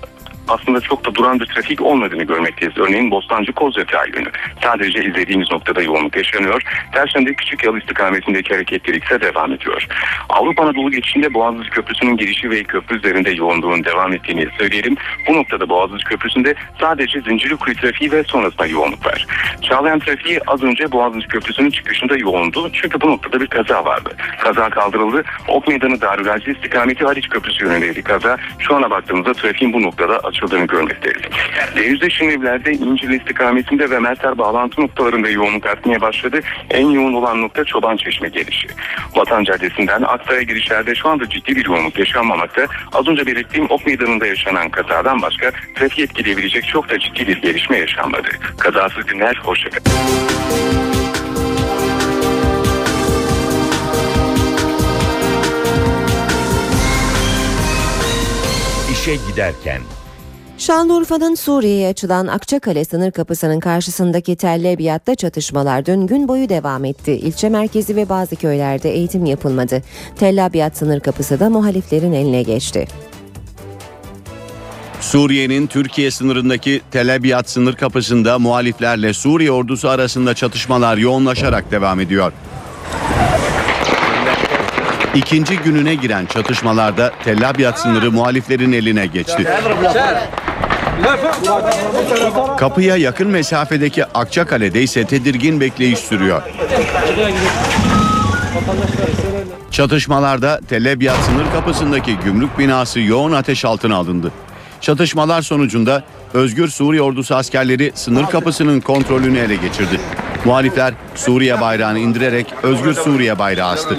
aslında çok da duran bir trafik olmadığını görmekteyiz. Örneğin Bostancı Kozyatığa yönü. Sadece izlediğimiz noktada yoğunluk yaşanıyor. Perşembe Küçük Yalı istikametindeki hareketlilik ise devam ediyor. Avrupa Anadolu geçişinde Boğaziçi Köprüsü'nün girişi ve köprü üzerinde yoğunluğun devam ettiğini söyleyelim. Bu noktada Boğaziçi Köprüsü'nde sadece Zincirlikuyu trafiği ve sonrasında yoğunluk var. Çağlayan trafiği az önce Boğaziçi Köprüsü'nün çıkışında yoğundu. Çünkü bu noktada bir kaza vardı. Kaza kaldırıldı. Ok Meydanı Darülacı istikameti Haliç Köprüsü yönündeydi kaza. Şu ana baktığımızda trafiğin bu noktada açıldığını görmekteyiz. Denizde Şimdilerde İncil istikametinde ve Merter bağlantı noktalarında yoğunluk artmaya başladı. En yoğun olan nokta Çoban Çeşme gelişi. Vatan Caddesi'nden Aksaray'a girişlerde şu anda ciddi bir yoğunluk yaşanmamakta. Az önce belirttiğim Ok Meydanı'nda yaşanan kazadan başka trafiği etkileyebilecek çok da ciddi bir gelişme yaşanmadı. Kazasız günler, hoşçakalın. İşe giderken Şanlıurfa'nın Suriye'ye açılan Akçakale sınır kapısının karşısındaki Tel Abyad'da çatışmalar dün gün boyu devam etti. İlçe merkezi ve bazı köylerde eğitim yapılmadı. Tel Abyad sınır kapısı da muhaliflerin eline geçti. Suriye'nin Türkiye sınırındaki Tel Abyad sınır kapısında muhaliflerle Suriye ordusu arasında çatışmalar yoğunlaşarak devam ediyor. İkinci gününe giren çatışmalarda Tel Abyad sınırı muhaliflerin eline geçti. Kapıya yakın mesafedeki Akçakale'de ise tedirgin bekleyiş sürüyor. Çatışmalarda Tel Abyad sınır kapısındaki gümrük binası yoğun ateş altına alındı. Çatışmalar sonucunda Özgür Suriye Ordusu askerleri sınır kapısının kontrolünü ele geçirdi. Muhalifler Suriye bayrağını indirerek Özgür Suriye bayrağı astı.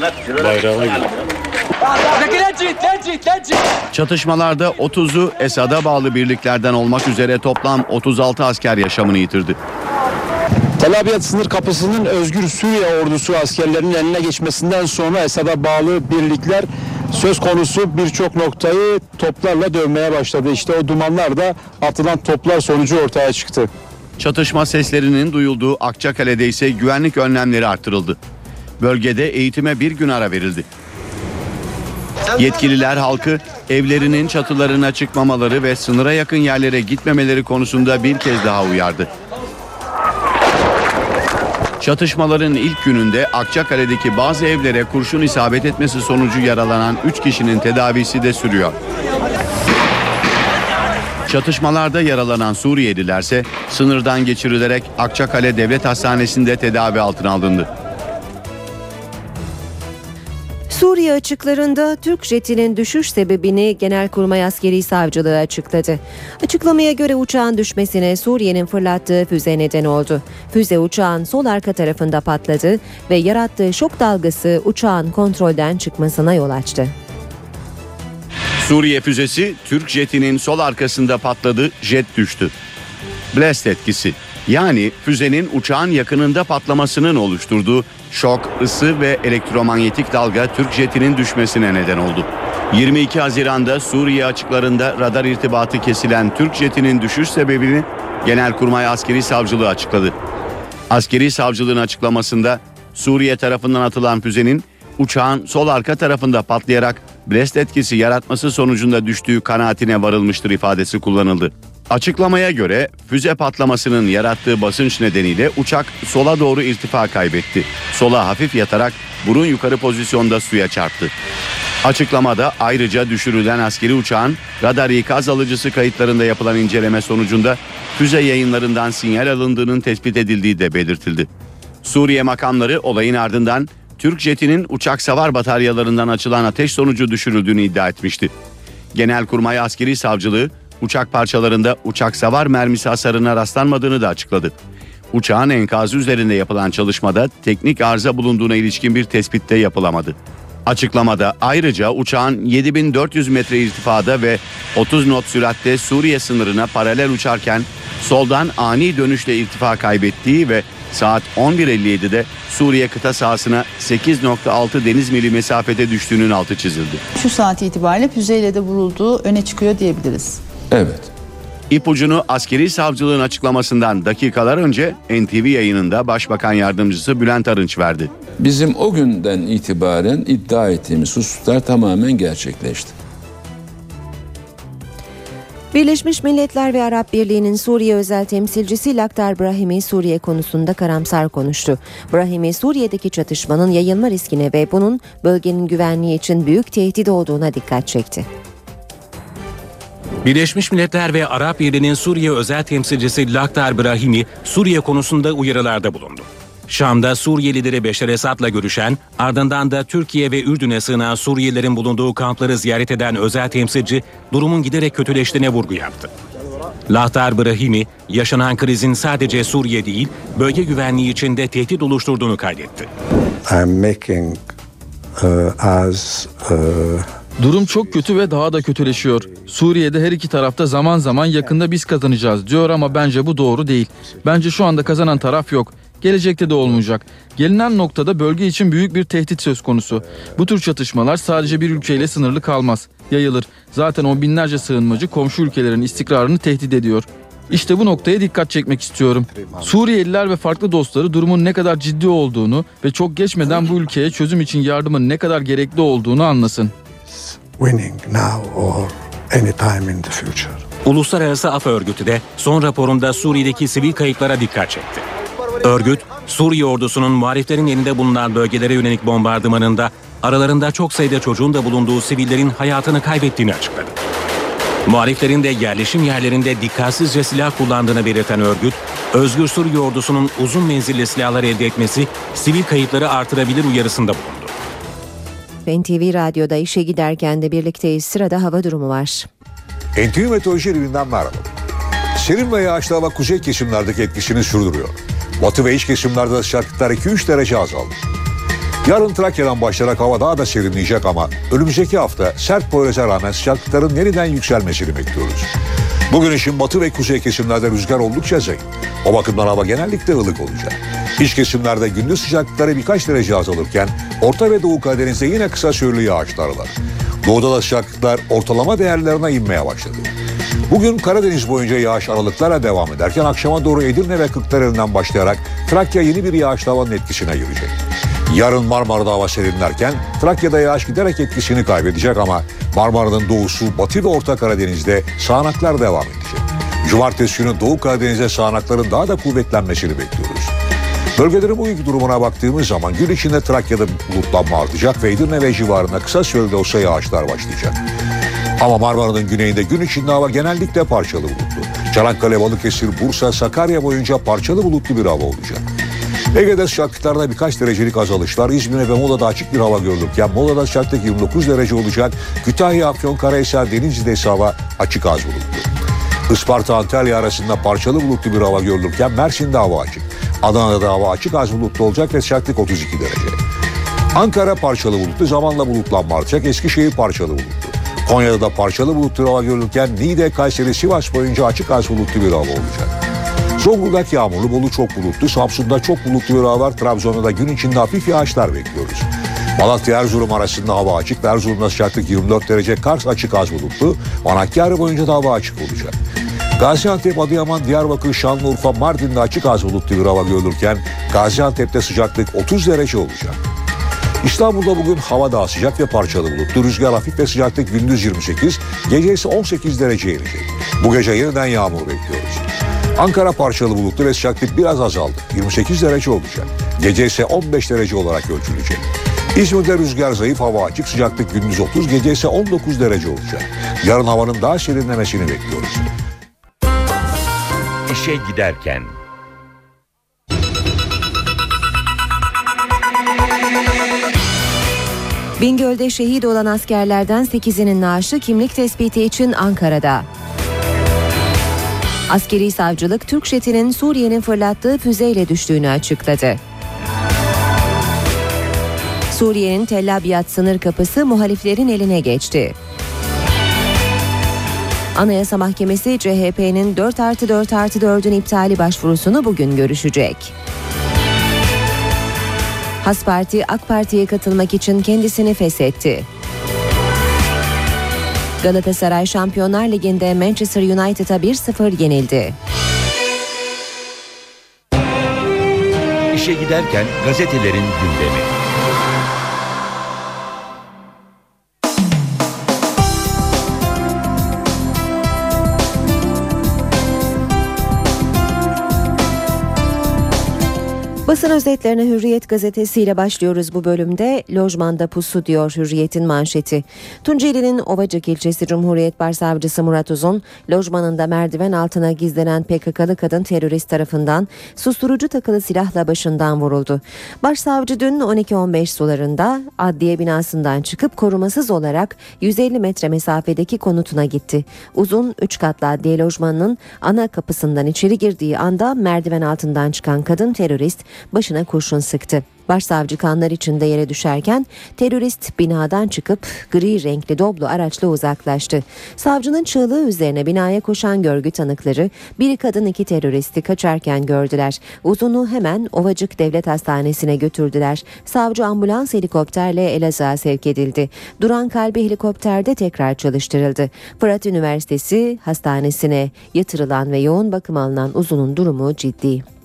Çatışmalarda 30'u Esad'a bağlı birliklerden olmak üzere toplam 36 asker yaşamını yitirdi. Tel Abyad sınır kapısının Özgür Suriye ordusu askerlerinin eline geçmesinden sonra Esad'a bağlı birlikler söz konusu birçok noktayı toplarla dövmeye başladı. İşte o dumanlar da atılan toplar sonucu ortaya çıktı. Çatışma seslerinin duyulduğu Akçakale'de ise güvenlik önlemleri artırıldı. Bölgede eğitime bir gün ara verildi. Yetkililer halkı evlerinin çatılarına çıkmamaları ve sınıra yakın yerlere gitmemeleri konusunda bir kez daha uyardı. Çatışmaların ilk gününde Akçakale'deki bazı evlere kurşun isabet etmesi sonucu yaralanan 3 kişinin tedavisi de sürüyor. Çatışmalarda yaralanan Suriyelilerse sınırdan geçirilerek Akçakale Devlet Hastanesi'nde tedavi altına alındı. Suriye açıklarında Türk jetinin düşüş sebebini Genelkurmay Askeri Savcılığı açıkladı. Açıklamaya göre uçağın düşmesine Suriye'nin fırlattığı füze neden oldu. Füze uçağın sol arka tarafında patladı ve yarattığı şok dalgası uçağın kontrolden çıkmasına yol açtı. Suriye füzesi Türk jetinin sol arkasında patladı, jet düştü. Blast etkisi yani füzenin uçağın yakınında patlamasının oluşturduğu şok, ısı ve elektromanyetik dalga Türk jetinin düşmesine neden oldu. 22 Haziran'da Suriye açıklarında radar irtibatı kesilen Türk jetinin düşüş sebebini Genelkurmay Askeri Savcılığı açıkladı. Askeri savcılığın açıklamasında Suriye tarafından atılan füzenin uçağın sol arka tarafında patlayarak blast etkisi yaratması sonucunda düştüğü kanaatine varılmıştır ifadesi kullanıldı. Açıklamaya göre füze patlamasının yarattığı basınç nedeniyle uçak sola doğru irtifa kaybetti. Sola hafif yatarak burun yukarı pozisyonda suya çarptı. Açıklamada ayrıca düşürülen askeri uçağın radar ikaz alıcısı kayıtlarında yapılan inceleme sonucunda füze yayınlarından sinyal alındığının tespit edildiği de belirtildi. Suriye makamları olayın ardından Türk jetinin uçak savar bataryalarından açılan ateş sonucu düşürüldüğünü iddia etmişti. Genelkurmay Askeri Savcılığı uçak parçalarında uçak savar mermisi hasarına rastlanmadığını da açıkladı. Uçağın enkazı üzerinde yapılan çalışmada teknik arıza bulunduğuna ilişkin bir tespit de yapılamadı. Açıklamada ayrıca uçağın 7400 metre irtifada ve 30 knot süratte Suriye sınırına paralel uçarken soldan ani dönüşle irtifa kaybettiği ve saat 11.57'de Suriye kıta sahasına 8.6 deniz mili mesafede düştüğünün altı çizildi. Şu saat itibariyle füzeyle de vurulduğu öne çıkıyor diyebiliriz. Evet. İpucunu askeri savcılığın açıklamasından dakikalar önce NTV yayınında Başbakan Yardımcısı Bülent Arınç verdi. Bizim o günden itibaren iddia ettiğimiz hususlar tamamen gerçekleşti. Birleşmiş Milletler ve Arap Birliği'nin Suriye özel temsilcisi Lakhdar Brahimi Suriye konusunda karamsar konuştu. Brahimi Suriye'deki çatışmanın yayılma riskine ve bunun bölgenin güvenliği için büyük tehdit olduğuna dikkat çekti. Birleşmiş Milletler ve Arap Birliği'nin Suriye özel temsilcisi Lakhdar Brahimi Suriye konusunda uyarılarda bulundu. Şam'da Suriye lideri Beşar Esad'la görüşen, ardından da Türkiye ve Ürdün'e sığınan Suriyelilerin bulunduğu kampları ziyaret eden özel temsilci durumun giderek kötüleştiğine vurgu yaptı. Lahtar Brahimi, yaşanan krizin sadece Suriye değil, bölge güvenliği için de tehdit oluşturduğunu kaydetti. I'm making uh, as uh, Durum çok kötü ve daha da kötüleşiyor. Suriye'de her iki tarafta zaman zaman yakında biz kazanacağız diyor ama bence bu doğru değil. Bence şu anda kazanan taraf yok. Gelecekte de olmayacak. Gelinen noktada bölge için büyük bir tehdit söz konusu. Bu tür çatışmalar sadece bir ülkeyle sınırlı kalmaz. Yayılır. Zaten on binlerce sığınmacı komşu ülkelerin istikrarını tehdit ediyor. İşte bu noktaya dikkat çekmek istiyorum. Suriyeliler ve farklı dostları durumun ne kadar ciddi olduğunu ve çok geçmeden bu ülkeye çözüm için yardımın ne kadar gerekli olduğunu anlasın. winning now or any time in the future. Uluslararası Af Örgütü de son raporunda Suriye'deki sivil kayıplara dikkat çekti. Örgüt, Suriye ordusunun muhaliflerin elinde bulunan bölgelere yönelik bombardımanında aralarında çok sayıda çocuğun da bulunduğu sivillerin hayatını kaybettiğini açıkladı. Muhaliflerin de yerleşim yerlerinde dikkatsizce silah kullandığını belirten örgüt, Özgür Suriye ordusunun uzun menzilli silahlar elde etmesi sivil kayıpları artırabilir uyarısında bulundu. NTV Radyo'da işe giderken de birlikteyiz. Sırada hava durumu var. NTV Meteoroloji evinden merhaba. Serin ve yağışlı hava kuzey kesimlerdeki etkisini sürdürüyor. Batı ve iç kesimlerde sıcaklıklar 2-3 derece azaldı. Yarın Trakya'dan başlayarak hava daha da serinleyecek ama önümüzdeki hafta sert Poyraz'a rağmen sıcaklıkların yeniden yükselmesini bekliyoruz. Bugün için batı ve kuzey kesimlerde rüzgar oldukça zayıf. O bakımdan hava genellikle ılık olacak. İç kesimlerde gündüz sıcaklıkları birkaç derece azalırken Orta ve Doğu Karadeniz'de yine kısa süreli yağışlar var. Doğuda da sıcaklıklar ortalama değerlerine inmeye başladı. Bugün Karadeniz boyunca yağış aralıklarla devam ederken akşama doğru Edirne ve Kırklareli'nden başlayarak Trakya yeni bir yağışlı havanın etkisine girecek. Yarın Marmara'da hava serinlerken Trakya'da yağış giderek etkisini kaybedecek ama Marmara'nın doğusu, Batı ve Orta Karadeniz'de sağanaklar devam edecek. Cumartesi günü Doğu Karadeniz'de sağanakların daha da kuvvetlenmesini bekliyoruz. Bölgelerin bu ilk durumuna baktığımız zaman gün içinde Trakya'da bulutlanma artacak ve Edirne ve civarında kısa sürede olsa yağışlar başlayacak. Ama Marmara'nın güneyinde gün içinde hava genellikle parçalı bulutlu. Çanakkale, Balıkesir, Bursa, Sakarya boyunca parçalı bulutlu bir hava olacak. Ege'de sıcaklıklarda birkaç derecelik azalışlar, İzmir'e ve Mola'da açık bir hava görülürken Mola'da sıcaklık 29 derece olacak. Kütahya, Afyon, Karahisar, Denizli'de ise hava açık az bulutlu. Isparta, Antalya arasında parçalı bulutlu bir hava görülürken Mersin'de hava açık. Adana'da da hava açık az bulutlu olacak ve sıcaklık 32 derece. Ankara parçalı bulutlu, zamanla bulutlanma artacak. Eskişehir parçalı bulutlu. Konya'da da parçalı bulutlu hava görülürken Niğde, Kayseri, Sivas boyunca açık az bulutlu bir hava olacak. Zonguldak yağmurlu, Bolu çok bulutlu, Samsun'da çok bulutlu bir hava var. Trabzon'da da gün içinde hafif yağışlar bekliyoruz. Malatya Erzurum arasında hava açık. Erzurum'da sıcaklık 24 derece. Kars açık az bulutlu. Manakkari boyunca da hava açık olacak. Gaziantep, Adıyaman, Diyarbakır, Şanlıurfa, Mardin'de açık az bulutlu bir hava görülürken Gaziantep'te sıcaklık 30 derece olacak. İstanbul'da bugün hava daha sıcak ve parçalı bulutlu. Rüzgar hafif ve sıcaklık gündüz 28, gece ise 18 derece inecek. Bu gece yeniden yağmur bekliyoruz. Ankara parçalı bulutlu ve sıcaklık biraz azaldı. 28 derece olacak. Gece ise 15 derece olarak ölçülecek. İzmir'de rüzgar zayıf hava açık sıcaklık gündüz 30 gece ise 19 derece olacak. Yarın havanın daha serinlemesini bekliyoruz. İşe giderken Bingöl'de şehit olan askerlerden 8'inin naaşı kimlik tespiti için Ankara'da. Askeri savcılık Türk jetinin Suriye'nin fırlattığı füzeyle düştüğünü açıkladı. Suriye'nin Tel Abyad sınır kapısı muhaliflerin eline geçti. Anayasa Mahkemesi CHP'nin 4 artı 4 artı 4'ün iptali başvurusunu bugün görüşecek. Has Parti AK Parti'ye katılmak için kendisini feshetti. Galatasaray Şampiyonlar Ligi'nde Manchester United'a 1-0 yenildi. İşe giderken gazetelerin gündemi. Basın özetlerine Hürriyet gazetesiyle başlıyoruz bu bölümde. Lojmanda pusu diyor Hürriyet'in manşeti. Tunceli'nin Ovacık ilçesi Cumhuriyet Başsavcısı Murat Uzun, lojmanında merdiven altına gizlenen PKK'lı kadın terörist tarafından susturucu takılı silahla başından vuruldu. Başsavcı dün 12-15 sularında adliye binasından çıkıp korumasız olarak 150 metre mesafedeki konutuna gitti. Uzun 3 katlı adliye lojmanının ana kapısından içeri girdiği anda merdiven altından çıkan kadın terörist başına kurşun sıktı. Başsavcı kanlar içinde yere düşerken terörist binadan çıkıp gri renkli Doblo araçla uzaklaştı. Savcının çığlığı üzerine binaya koşan görgü tanıkları bir kadın iki teröristi kaçarken gördüler. Uzunu hemen Ovacık Devlet Hastanesi'ne götürdüler. Savcı ambulans helikopterle Elazığ'a sevk edildi. Duran kalbi helikopterde tekrar çalıştırıldı. Fırat Üniversitesi hastanesine yatırılan ve yoğun bakım alınan uzunun durumu ciddi.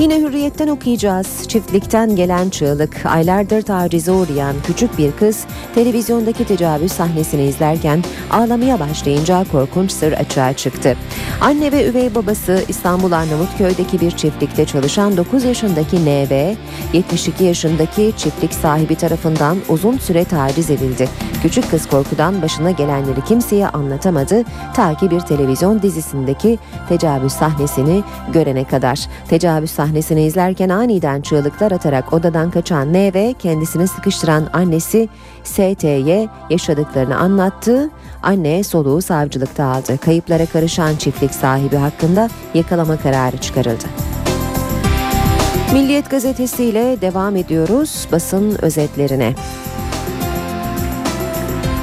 Yine hürriyetten okuyacağız. Çiftlikten gelen çığlık, aylardır tacize uğrayan küçük bir kız televizyondaki tecavüz sahnesini izlerken ağlamaya başlayınca korkunç sır açığa çıktı. Anne ve üvey babası İstanbul Arnavutköy'deki bir çiftlikte çalışan 9 yaşındaki NV, 72 yaşındaki çiftlik sahibi tarafından uzun süre taciz edildi. Küçük kız korkudan başına gelenleri kimseye anlatamadı ta ki bir televizyon dizisindeki tecavüz sahnesini görene kadar. Tecavüz sahnesini izlerken aniden çığlıklar atarak odadan kaçan NV kendisini sıkıştıran annesi ST'ye yaşadıklarını anlattı. Anne soluğu savcılıkta aldı. Kayıplara karışan çiftlik sahibi hakkında yakalama kararı çıkarıldı. Milliyet gazetesiyle devam ediyoruz basın özetlerine.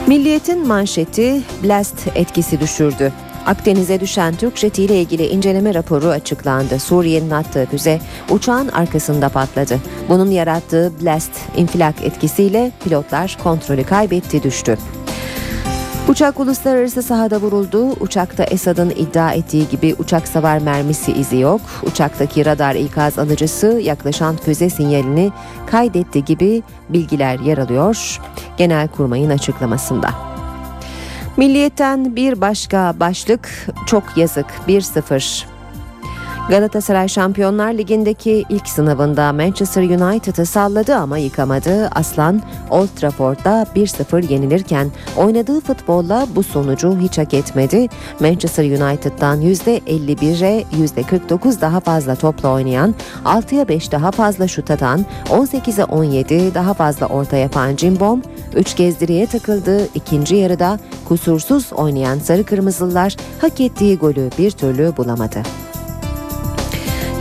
Milliyetin manşeti blast etkisi düşürdü. Akdeniz'e düşen Türk jeti ile ilgili inceleme raporu açıklandı. Suriye'nin attığı füze uçağın arkasında patladı. Bunun yarattığı blast infilak etkisiyle pilotlar kontrolü kaybetti düştü. Uçak uluslararası sahada vuruldu. Uçakta Esad'ın iddia ettiği gibi uçak savar mermisi izi yok. Uçaktaki radar ikaz alıcısı yaklaşan füze sinyalini kaydetti gibi bilgiler yer alıyor. Genelkurmay'ın açıklamasında. Milliyetten bir başka başlık çok yazık 1-0. Galatasaray Şampiyonlar Ligi'ndeki ilk sınavında Manchester United'ı salladı ama yıkamadı. Aslan Old Trafford'da 1-0 yenilirken oynadığı futbolla bu sonucu hiç hak etmedi. Manchester United'dan %51'e %49 daha fazla topla oynayan, 6'ya 5 daha fazla şut atan, 18'e 17 daha fazla orta yapan Cimbom, 3 kez direğe takıldı. İkinci yarıda kusursuz oynayan Sarı Kırmızılılar hak ettiği golü bir türlü bulamadı.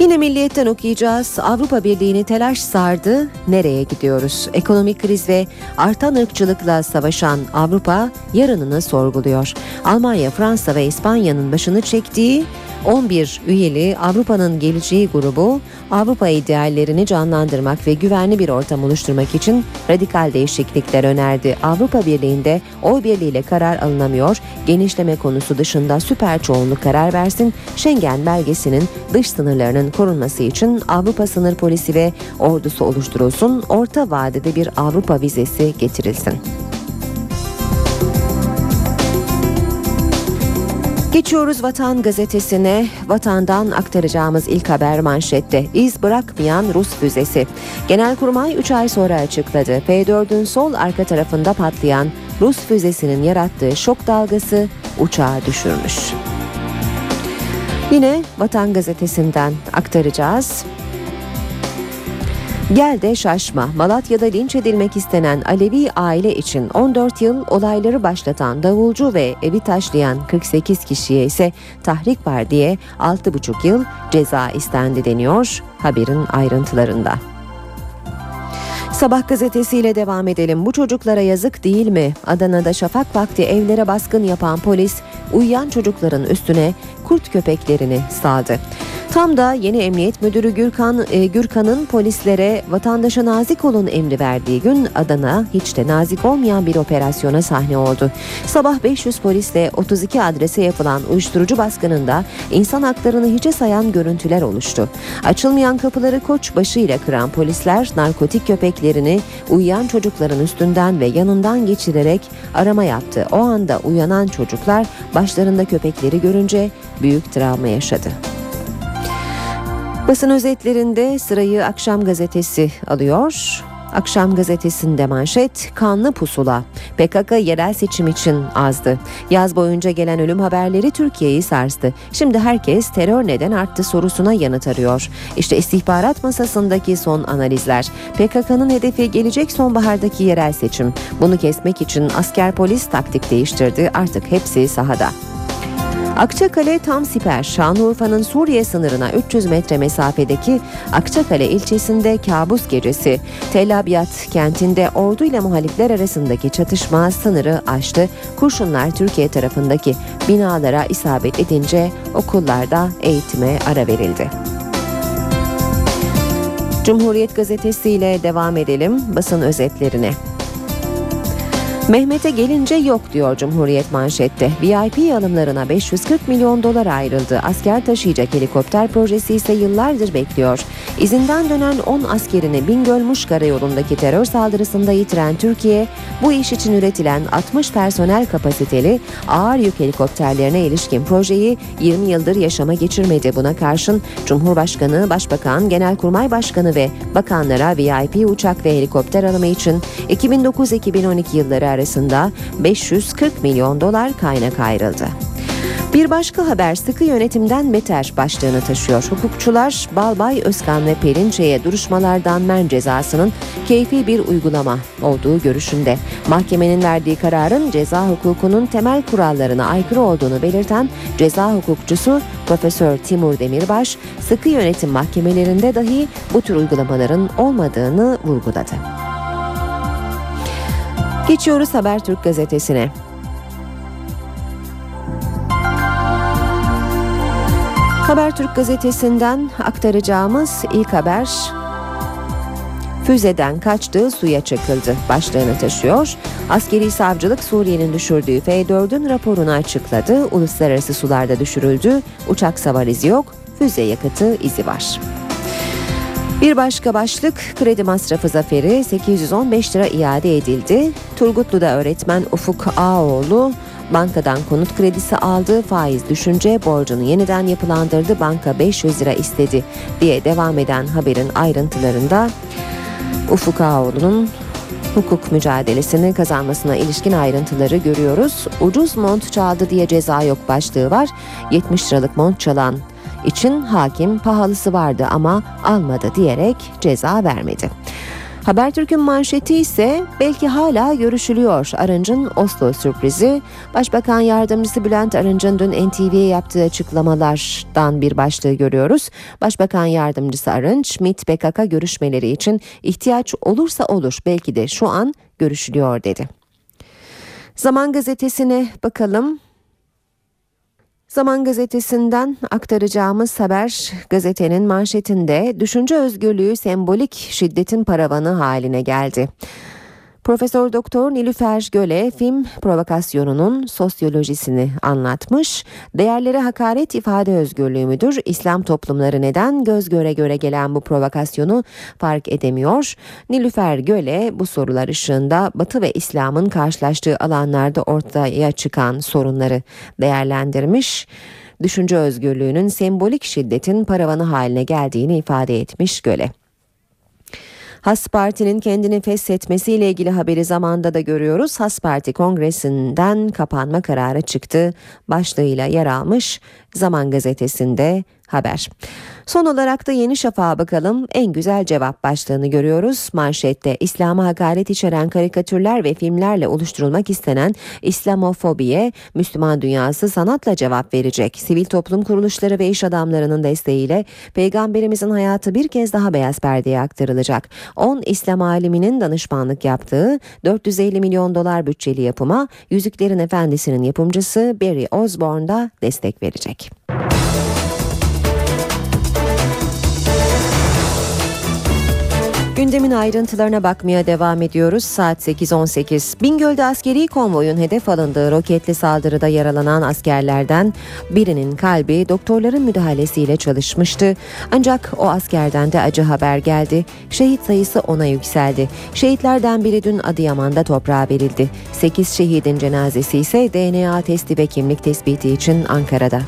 Yine milliyetten okuyacağız. Avrupa Birliği'ni telaş sardı. Nereye gidiyoruz? Ekonomik kriz ve artan ırkçılıkla savaşan Avrupa yarınını sorguluyor. Almanya, Fransa ve İspanya'nın başını çektiği 11 üyeli Avrupa'nın geleceği grubu Avrupa ideallerini canlandırmak ve güvenli bir ortam oluşturmak için radikal değişiklikler önerdi. Avrupa Birliği'nde oy birliğiyle karar alınamıyor. Genişleme konusu dışında süper çoğunluk karar versin. Schengen belgesinin dış sınırlarının korunması için Avrupa sınır polisi ve ordusu oluşturulsun. Orta vadede bir Avrupa vizesi getirilsin. Geçiyoruz Vatan Gazetesi'ne. Vatandan aktaracağımız ilk haber manşette. İz bırakmayan Rus füzesi. Genelkurmay 3 ay sonra açıkladı. F-4'ün sol arka tarafında patlayan Rus füzesinin yarattığı şok dalgası uçağı düşürmüş. Yine Vatan Gazetesi'nden aktaracağız. Gel de şaşma. Malatya'da linç edilmek istenen Alevi aile için 14 yıl olayları başlatan davulcu ve evi taşlayan 48 kişiye ise tahrik var diye 6,5 yıl ceza istendi deniyor haberin ayrıntılarında. Sabah gazetesiyle devam edelim. Bu çocuklara yazık değil mi? Adana'da şafak vakti evlere baskın yapan polis uyuyan çocukların üstüne kurt köpeklerini saldı. Tam da yeni emniyet müdürü Gürkan e, Gürkan'ın polislere vatandaşa nazik olun emri verdiği gün Adana hiç de nazik olmayan bir operasyona sahne oldu. Sabah 500 polisle 32 adrese yapılan uyuşturucu baskınında insan haklarını hiçe sayan görüntüler oluştu. Açılmayan kapıları koç başıyla kıran polisler narkotik köpeklerini uyuyan çocukların üstünden ve yanından geçirerek arama yaptı. O anda uyanan çocuklar başlarında köpekleri görünce büyük travma yaşadı. Basın özetlerinde sırayı Akşam Gazetesi alıyor. Akşam gazetesinde manşet kanlı pusula. PKK yerel seçim için azdı. Yaz boyunca gelen ölüm haberleri Türkiye'yi sarstı. Şimdi herkes terör neden arttı sorusuna yanıt arıyor. İşte istihbarat masasındaki son analizler. PKK'nın hedefi gelecek sonbahardaki yerel seçim. Bunu kesmek için asker polis taktik değiştirdi. Artık hepsi sahada. Akçakale tam siper. Şanlıurfa'nın Suriye sınırına 300 metre mesafedeki Akçakale ilçesinde kabus gecesi. Tel Abyad kentinde ordu ile muhalifler arasındaki çatışma sınırı aştı. Kurşunlar Türkiye tarafındaki binalara isabet edince okullarda eğitime ara verildi. Cumhuriyet Gazetesi ile devam edelim basın özetlerine. Mehmet'e gelince yok diyor Cumhuriyet manşette. VIP alımlarına 540 milyon dolar ayrıldı. Asker taşıyacak helikopter projesi ise yıllardır bekliyor. İzinden dönen 10 askerini Bingöl-Muş karayolundaki terör saldırısında yitiren Türkiye, bu iş için üretilen 60 personel kapasiteli ağır yük helikopterlerine ilişkin projeyi 20 yıldır yaşama geçirmedi. Buna karşın Cumhurbaşkanı, Başbakan, Genelkurmay Başkanı ve bakanlara VIP uçak ve helikopter alımı için 2009-2012 yılları arasında 540 milyon dolar kaynak ayrıldı. Bir başka haber sıkı yönetimden beter başlığını taşıyor. Hukukçular Balbay Özkan ve Perinçe'ye duruşmalardan men cezasının keyfi bir uygulama olduğu görüşünde. Mahkemenin verdiği kararın ceza hukukunun temel kurallarına aykırı olduğunu belirten ceza hukukçusu Profesör Timur Demirbaş, sıkı yönetim mahkemelerinde dahi bu tür uygulamaların olmadığını vurguladı. Geçiyoruz Habertürk gazetesine. Habertürk gazetesinden aktaracağımız ilk haber füzeden kaçtığı suya çakıldı başlığını taşıyor. Askeri savcılık Suriye'nin düşürdüğü F-4'ün raporunu açıkladı. Uluslararası sularda düşürüldü. Uçak savar izi yok. Füze yakıtı izi var. Bir başka başlık kredi masrafı zaferi 815 lira iade edildi. Turgutlu'da öğretmen Ufuk Ağoğlu bankadan konut kredisi aldı, faiz düşünce borcunu yeniden yapılandırdı, banka 500 lira istedi diye devam eden haberin ayrıntılarında Ufuk Ağoğlu'nun hukuk mücadelesini kazanmasına ilişkin ayrıntıları görüyoruz. Ucuz mont çaldı diye ceza yok başlığı var. 70 liralık mont çalan için hakim pahalısı vardı ama almadı diyerek ceza vermedi. Habertürk'ün manşeti ise belki hala görüşülüyor. Arınç'ın Oslo sürprizi. Başbakan Yardımcısı Bülent Arınç'ın dün NTV'ye yaptığı açıklamalardan bir başlığı görüyoruz. Başbakan Yardımcısı Arınç, MİT PKK görüşmeleri için ihtiyaç olursa olur belki de şu an görüşülüyor dedi. Zaman gazetesine bakalım. Zaman gazetesinden aktaracağımız haber gazetenin manşetinde düşünce özgürlüğü sembolik şiddetin paravanı haline geldi. Profesör Doktor Nilüfer Göle film provokasyonunun sosyolojisini anlatmış. Değerlere hakaret ifade özgürlüğü müdür? İslam toplumları neden göz göre göre gelen bu provokasyonu fark edemiyor? Nilüfer Göle bu sorular ışığında Batı ve İslam'ın karşılaştığı alanlarda ortaya çıkan sorunları değerlendirmiş düşünce özgürlüğünün sembolik şiddetin paravanı haline geldiğini ifade etmiş Göle. Has Parti'nin kendini feshetmesiyle ilgili haberi zamanda da görüyoruz. Has Parti kongresinden kapanma kararı çıktı. Başlığıyla yer almış Zaman gazetesinde haber. Son olarak da Yeni Şafak'a bakalım. En güzel cevap başlığını görüyoruz. Manşette İslam'a hakaret içeren karikatürler ve filmlerle oluşturulmak istenen İslamofobiye Müslüman dünyası sanatla cevap verecek. Sivil toplum kuruluşları ve iş adamlarının desteğiyle Peygamberimizin hayatı bir kez daha beyaz perdeye aktarılacak. 10 İslam aliminin danışmanlık yaptığı 450 milyon dolar bütçeli yapıma Yüzüklerin Efendisi'nin yapımcısı Barry Osborne da destek verecek. Gündemin ayrıntılarına bakmaya devam ediyoruz. Saat 8.18. Bingöl'de askeri konvoyun hedef alındığı roketli saldırıda yaralanan askerlerden birinin kalbi doktorların müdahalesiyle çalışmıştı. Ancak o askerden de acı haber geldi. Şehit sayısı ona yükseldi. Şehitlerden biri dün Adıyaman'da toprağa verildi. 8 şehidin cenazesi ise DNA testi ve kimlik tespiti için Ankara'da.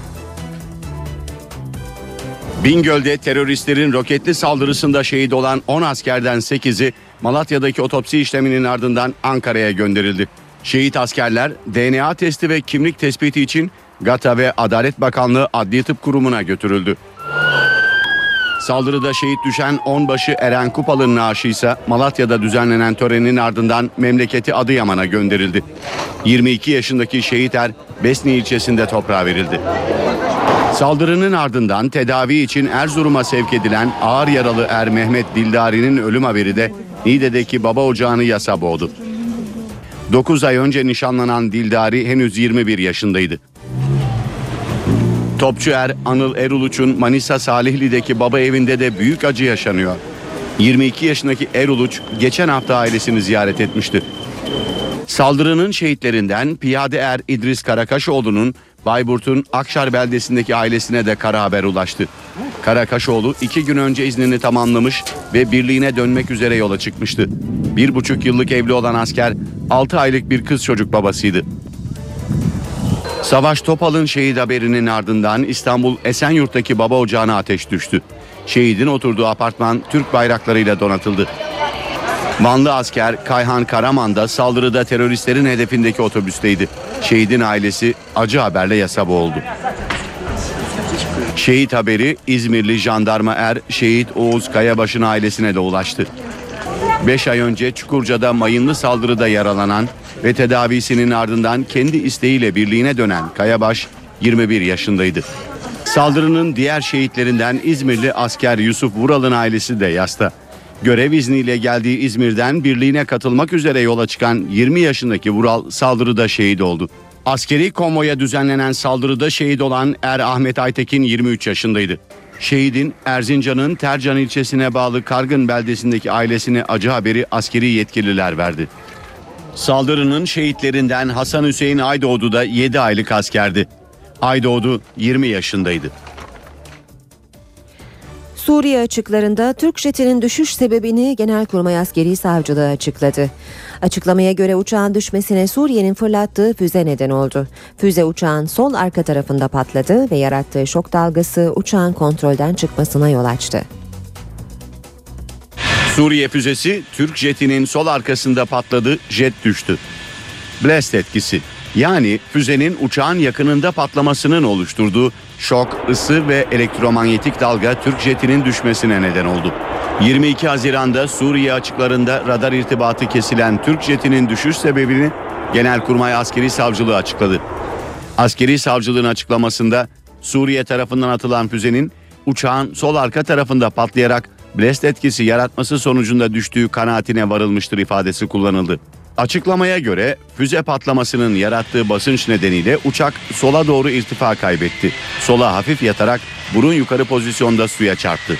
Bingöl'de teröristlerin roketli saldırısında şehit olan 10 askerden 8'i Malatya'daki otopsi işleminin ardından Ankara'ya gönderildi. Şehit askerler DNA testi ve kimlik tespiti için GATA ve Adalet Bakanlığı Adli Tıp Kurumu'na götürüldü. Saldırıda şehit düşen onbaşı Eren Kupalı'nın naaşı ise Malatya'da düzenlenen törenin ardından memleketi Adıyaman'a gönderildi. 22 yaşındaki şehit er Besni ilçesinde toprağa verildi. Saldırının ardından tedavi için Erzurum'a sevk edilen ağır yaralı er Mehmet Dildari'nin ölüm haberi de Niğde'deki baba ocağını yasa boğdu. 9 ay önce nişanlanan Dildari henüz 21 yaşındaydı. Topçu er Anıl Eruluç'un Manisa Salihli'deki baba evinde de büyük acı yaşanıyor. 22 yaşındaki Eruluç geçen hafta ailesini ziyaret etmişti. Saldırının şehitlerinden piyade er İdris Karakaşoğlu'nun Bayburt'un Akşar beldesindeki ailesine de kara haber ulaştı. Karakaşoğlu iki gün önce iznini tamamlamış ve birliğine dönmek üzere yola çıkmıştı. Bir buçuk yıllık evli olan asker 6 aylık bir kız çocuk babasıydı. Savaş Topal'ın şehit haberinin ardından İstanbul Esenyurt'taki baba ocağına ateş düştü. Şehidin oturduğu apartman Türk bayraklarıyla donatıldı. Vanlı asker Kayhan Karaman da saldırıda teröristlerin hedefindeki otobüsteydi. Şehidin ailesi acı haberle yasa boğuldu. Şehit haberi İzmirli jandarma er şehit Oğuz Kayabaş'ın ailesine de ulaştı. 5 ay önce Çukurca'da mayınlı saldırıda yaralanan ve tedavisinin ardından kendi isteğiyle birliğine dönen Kayabaş 21 yaşındaydı. Saldırının diğer şehitlerinden İzmirli asker Yusuf Vural'ın ailesi de yasta. Görev izniyle geldiği İzmir'den birliğine katılmak üzere yola çıkan 20 yaşındaki Vural saldırıda şehit oldu. Askeri konvoya düzenlenen saldırıda şehit olan Er Ahmet Aytekin 23 yaşındaydı. Şehidin Erzincan'ın Tercan ilçesine bağlı Kargın beldesindeki ailesine acı haberi askeri yetkililer verdi. Saldırının şehitlerinden Hasan Hüseyin Aydoğdu da 7 aylık askerdi. Aydoğdu 20 yaşındaydı. Suriye açıklarında Türk jetinin düşüş sebebini Genelkurmay Askeri Savcılığı açıkladı. Açıklamaya göre uçağın düşmesine Suriye'nin fırlattığı füze neden oldu. Füze uçağın sol arka tarafında patladı ve yarattığı şok dalgası uçağın kontrolden çıkmasına yol açtı. Suriye füzesi Türk jetinin sol arkasında patladı, jet düştü. Blast etkisi yani füzenin uçağın yakınında patlamasının oluşturduğu şok, ısı ve elektromanyetik dalga Türk jetinin düşmesine neden oldu. 22 Haziran'da Suriye açıklarında radar irtibatı kesilen Türk jetinin düşüş sebebini Genelkurmay Askeri Savcılığı açıkladı. Askeri savcılığın açıklamasında Suriye tarafından atılan füzenin uçağın sol arka tarafında patlayarak blast etkisi yaratması sonucunda düştüğü kanaatine varılmıştır ifadesi kullanıldı. Açıklamaya göre füze patlamasının yarattığı basınç nedeniyle uçak sola doğru irtifa kaybetti. Sola hafif yatarak burun yukarı pozisyonda suya çarptı.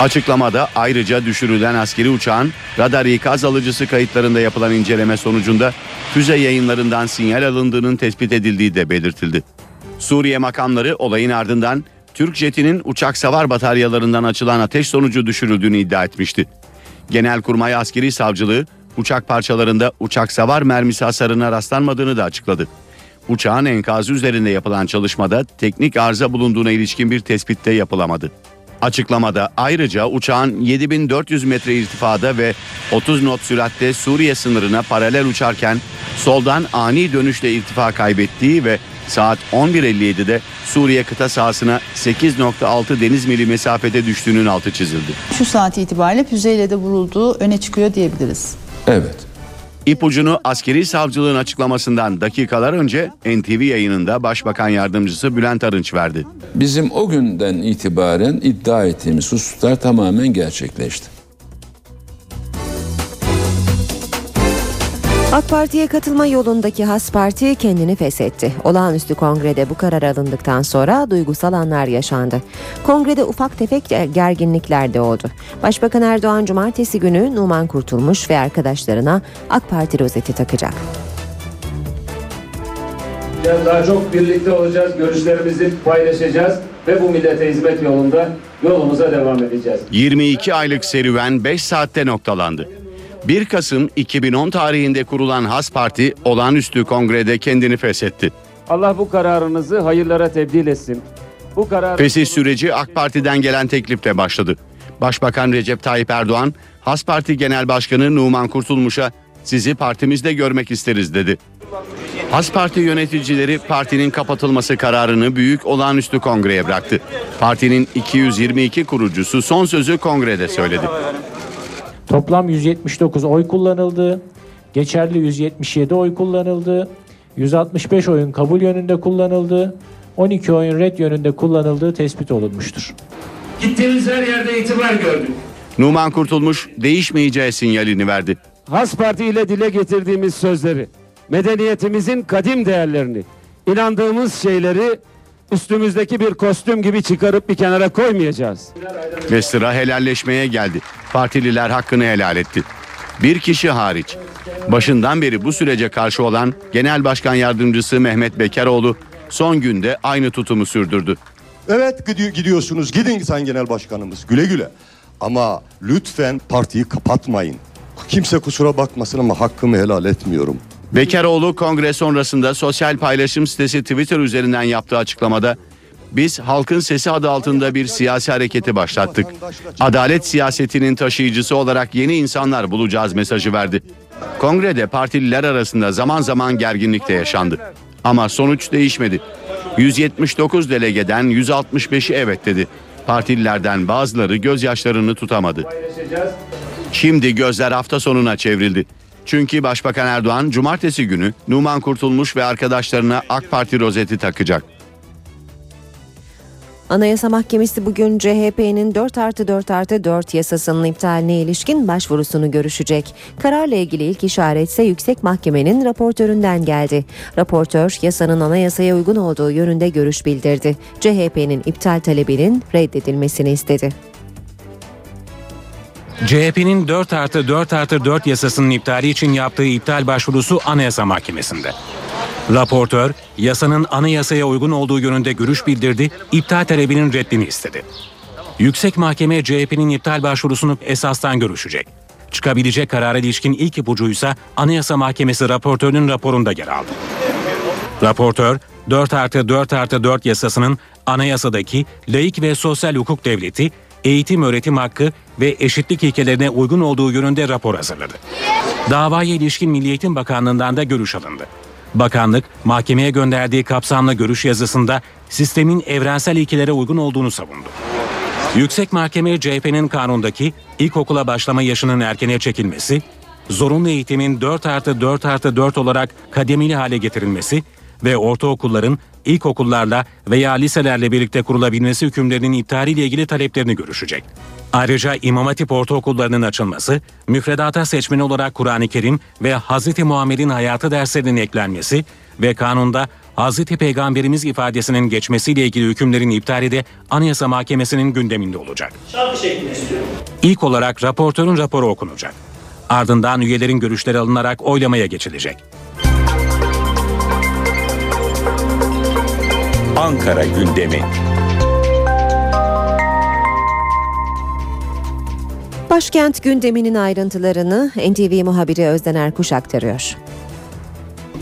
Açıklamada ayrıca düşürülen askeri uçağın radar ikaz alıcısı kayıtlarında yapılan inceleme sonucunda füze yayınlarından sinyal alındığının tespit edildiği de belirtildi. Suriye makamları olayın ardından Türk jetinin uçak savar bataryalarından açılan ateş sonucu düşürüldüğünü iddia etmişti. Genelkurmay Askeri Savcılığı uçak parçalarında uçak savar mermisi hasarına rastlanmadığını da açıkladı. Uçağın enkazı üzerinde yapılan çalışmada teknik arıza bulunduğuna ilişkin bir tespitte yapılamadı. Açıklamada ayrıca uçağın 7400 metre irtifada ve 30 knot süratte Suriye sınırına paralel uçarken soldan ani dönüşle irtifa kaybettiği ve saat 11.57'de Suriye kıta sahasına 8.6 deniz mili mesafede düştüğünün altı çizildi. Şu saat itibariyle füzeyle de vurulduğu öne çıkıyor diyebiliriz. Evet. İpucunu askeri savcılığın açıklamasından dakikalar önce NTV yayınında Başbakan Yardımcısı Bülent Arınç verdi. Bizim o günden itibaren iddia ettiğimiz hususlar tamamen gerçekleşti. AK Parti'ye katılma yolundaki Has Parti kendini feshetti. Olağanüstü kongrede bu karar alındıktan sonra duygusal anlar yaşandı. Kongrede ufak tefek gerginlikler de oldu. Başbakan Erdoğan cumartesi günü Numan Kurtulmuş ve arkadaşlarına AK Parti rozeti takacak. Daha çok birlikte olacağız, görüşlerimizi paylaşacağız ve bu millete hizmet yolunda yolumuza devam edeceğiz. 22 aylık serüven 5 saatte noktalandı. 1 Kasım 2010 tarihinde kurulan Has Parti olağanüstü kongrede kendini feshetti. Allah bu kararınızı hayırlara tebdil etsin. Bu karar Fesih süreci AK Parti'den gelen teklifle başladı. Başbakan Recep Tayyip Erdoğan, Has Parti Genel Başkanı Numan Kurtulmuş'a sizi partimizde görmek isteriz dedi. Has Parti yöneticileri partinin kapatılması kararını büyük olağanüstü kongreye bıraktı. Partinin 222 kurucusu son sözü kongrede söyledi. Toplam 179 oy kullanıldı. Geçerli 177 oy kullanıldı. 165 oyun kabul yönünde kullanıldı. 12 oyun red yönünde kullanıldığı tespit olunmuştur. Gittiğimiz her yerde itibar gördük. Numan Kurtulmuş değişmeyeceği sinyalini verdi. Has Parti ile dile getirdiğimiz sözleri, medeniyetimizin kadim değerlerini, inandığımız şeyleri üstümüzdeki bir kostüm gibi çıkarıp bir kenara koymayacağız. Ve sıra helalleşmeye geldi. Partililer hakkını helal etti. Bir kişi hariç. Başından beri bu sürece karşı olan Genel Başkan Yardımcısı Mehmet Bekaroğlu son günde aynı tutumu sürdürdü. Evet gidi- gidiyorsunuz gidin Sayın Genel Başkanımız güle güle. Ama lütfen partiyi kapatmayın. Kimse kusura bakmasın ama hakkımı helal etmiyorum. Bekaroğlu kongre sonrasında sosyal paylaşım sitesi Twitter üzerinden yaptığı açıklamada biz halkın sesi adı altında bir siyasi hareketi başlattık. Adalet siyasetinin taşıyıcısı olarak yeni insanlar bulacağız mesajı verdi. Kongrede partililer arasında zaman zaman gerginlik de yaşandı. Ama sonuç değişmedi. 179 delegeden 165'i evet dedi. Partililerden bazıları gözyaşlarını tutamadı. Şimdi gözler hafta sonuna çevrildi. Çünkü Başbakan Erdoğan cumartesi günü Numan Kurtulmuş ve arkadaşlarına AK Parti rozeti takacak. Anayasa Mahkemesi bugün CHP'nin 4 artı 4 artı 4 yasasının iptaline ilişkin başvurusunu görüşecek. Kararla ilgili ilk işaret ise Yüksek Mahkemenin raportöründen geldi. Raportör yasanın anayasaya uygun olduğu yönünde görüş bildirdi. CHP'nin iptal talebinin reddedilmesini istedi. CHP'nin 4 artı 4 artı 4 yasasının iptali için yaptığı iptal başvurusu Anayasa Mahkemesi'nde. Raportör, yasanın anayasaya uygun olduğu yönünde görüş bildirdi, iptal talebinin reddini istedi. Yüksek Mahkeme CHP'nin iptal başvurusunu esastan görüşecek. Çıkabilecek karara ilişkin ilk ipucuysa Anayasa Mahkemesi raportörünün raporunda yer aldı. Raportör, 4 artı 4 artı 4 yasasının anayasadaki laik ve sosyal hukuk devleti, eğitim öğretim hakkı ve eşitlik ilkelerine uygun olduğu yönünde rapor hazırladı. Davaya ilişkin Milli Eğitim Bakanlığı'ndan da görüş alındı. Bakanlık, mahkemeye gönderdiği kapsamlı görüş yazısında sistemin evrensel ilkelere uygun olduğunu savundu. Yüksek Mahkeme CHP'nin kanundaki ilkokula başlama yaşının erkene çekilmesi, zorunlu eğitimin 4 artı 4 artı 4 olarak kademeli hale getirilmesi ve ortaokulların ilkokullarla veya liselerle birlikte kurulabilmesi hükümlerinin iptaliyle ilgili taleplerini görüşecek. Ayrıca İmam Hatip ortaokullarının açılması, müfredata seçmeni olarak Kur'an-ı Kerim ve Hz. Muhammed'in hayatı derslerinin eklenmesi ve kanunda Hz. Peygamberimiz ifadesinin geçmesiyle ilgili hükümlerin iptali de Anayasa Mahkemesi'nin gündeminde olacak. Şarkı şeklinde istiyorum. İlk olarak raportörün raporu okunacak. Ardından üyelerin görüşleri alınarak oylamaya geçilecek. Ankara gündemi. Başkent gündeminin ayrıntılarını NTV muhabiri Özden Erkuş aktarıyor.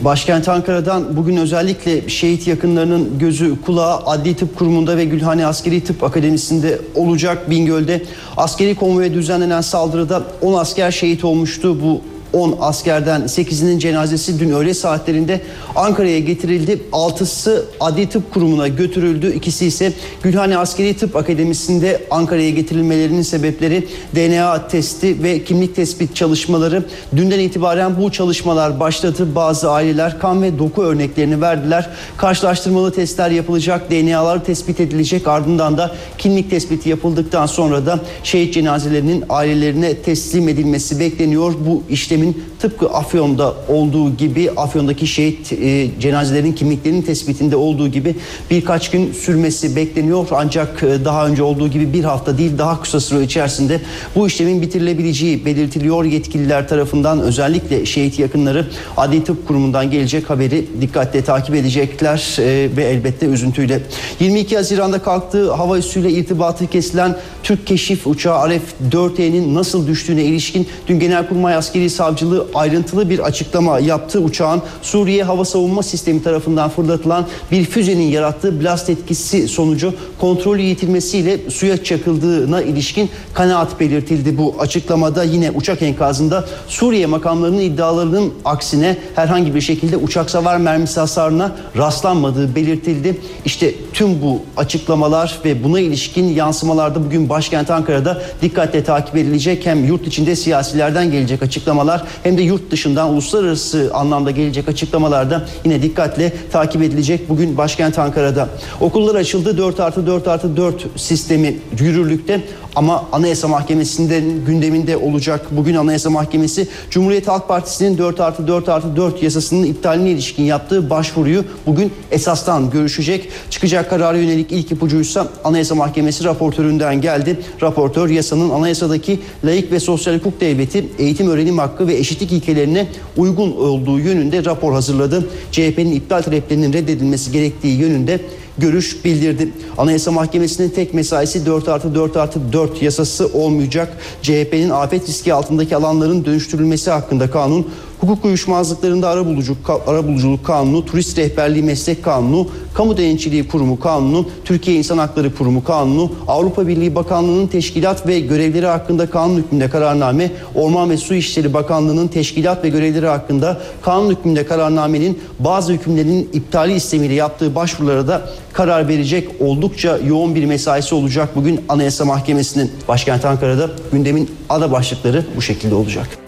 Başkent Ankara'dan bugün özellikle şehit yakınlarının gözü kulağı Adli Tıp Kurumu'nda ve Gülhane Askeri Tıp Akademisi'nde olacak. Bingöl'de askeri konvoya düzenlenen saldırıda 10 asker şehit olmuştu. Bu 10 askerden 8'inin cenazesi dün öğle saatlerinde Ankara'ya getirildi. 6'sı Adli Tıp Kurumu'na götürüldü. İkisi ise Gülhane Askeri Tıp Akademisi'nde Ankara'ya getirilmelerinin sebepleri DNA testi ve kimlik tespit çalışmaları. Dünden itibaren bu çalışmalar başladı. Bazı aileler kan ve doku örneklerini verdiler. Karşılaştırmalı testler yapılacak, DNA'lar tespit edilecek. Ardından da kimlik tespiti yapıldıktan sonra da şehit cenazelerinin ailelerine teslim edilmesi bekleniyor. Bu işlemin doing tıpkı Afyon'da olduğu gibi Afyon'daki şehit e, cenazelerin kimliklerinin tespitinde olduğu gibi birkaç gün sürmesi bekleniyor. Ancak e, daha önce olduğu gibi bir hafta değil daha kısa süre içerisinde bu işlemin bitirilebileceği belirtiliyor yetkililer tarafından özellikle şehit yakınları Adli Tıp Kurumu'ndan gelecek haberi dikkatle takip edecekler e, ve elbette üzüntüyle. 22 Haziran'da kalktığı hava üssüyle irtibatı kesilen Türk keşif uçağı Aref 4E'nin nasıl düştüğüne ilişkin dün Genelkurmay Askeri Savcılığı ayrıntılı bir açıklama yaptı. Uçağın Suriye Hava Savunma Sistemi tarafından fırlatılan bir füzenin yarattığı blast etkisi sonucu kontrolü yitirmesiyle suya çakıldığına ilişkin kanaat belirtildi. Bu açıklamada yine uçak enkazında Suriye makamlarının iddialarının aksine herhangi bir şekilde uçak savar mermisi hasarına rastlanmadığı belirtildi. İşte tüm bu açıklamalar ve buna ilişkin yansımalarda bugün başkent Ankara'da dikkatle takip edilecek. Hem yurt içinde siyasilerden gelecek açıklamalar hem de yurt dışından uluslararası anlamda gelecek açıklamalarda yine dikkatle takip edilecek. Bugün başkent Ankara'da okullar açıldı. 4 artı 4 artı 4 sistemi yürürlükte ama Anayasa Mahkemesi'nde gündeminde olacak. Bugün Anayasa Mahkemesi Cumhuriyet Halk Partisi'nin 4 artı 4 artı 4 yasasının iptaline ilişkin yaptığı başvuruyu bugün esastan görüşecek. Çıkacak karara yönelik ilk ipucuysa Anayasa Mahkemesi raportöründen geldi. Raportör yasanın anayasadaki layık ve sosyal hukuk devleti, eğitim öğrenim hakkı ve eşitlik ilkelerine uygun olduğu yönünde rapor hazırladı. CHP'nin iptal taleplerinin reddedilmesi gerektiği yönünde görüş bildirdi. Anayasa Mahkemesi'nin tek mesaisi 4 artı 4 artı 4 yasası olmayacak. CHP'nin afet riski altındaki alanların dönüştürülmesi hakkında kanun, hukuk uyuşmazlıklarında arabuluculuk, arabuluculuk kanunu, turist rehberliği meslek kanunu, kamu denetçiliği kurumu kanunu, Türkiye İnsan Hakları Kurumu kanunu, Avrupa Birliği Bakanlığı'nın teşkilat ve görevleri hakkında kanun hükmünde kararname, Orman ve Su İşleri Bakanlığı'nın teşkilat ve görevleri hakkında kanun hükmünde kararnamenin bazı hükümlerinin iptali istemiyle yaptığı başvurulara da karar verecek oldukça yoğun bir mesaisi olacak bugün Anayasa Mahkemesi'nin başkent Ankara'da gündemin ada başlıkları bu şekilde olacak.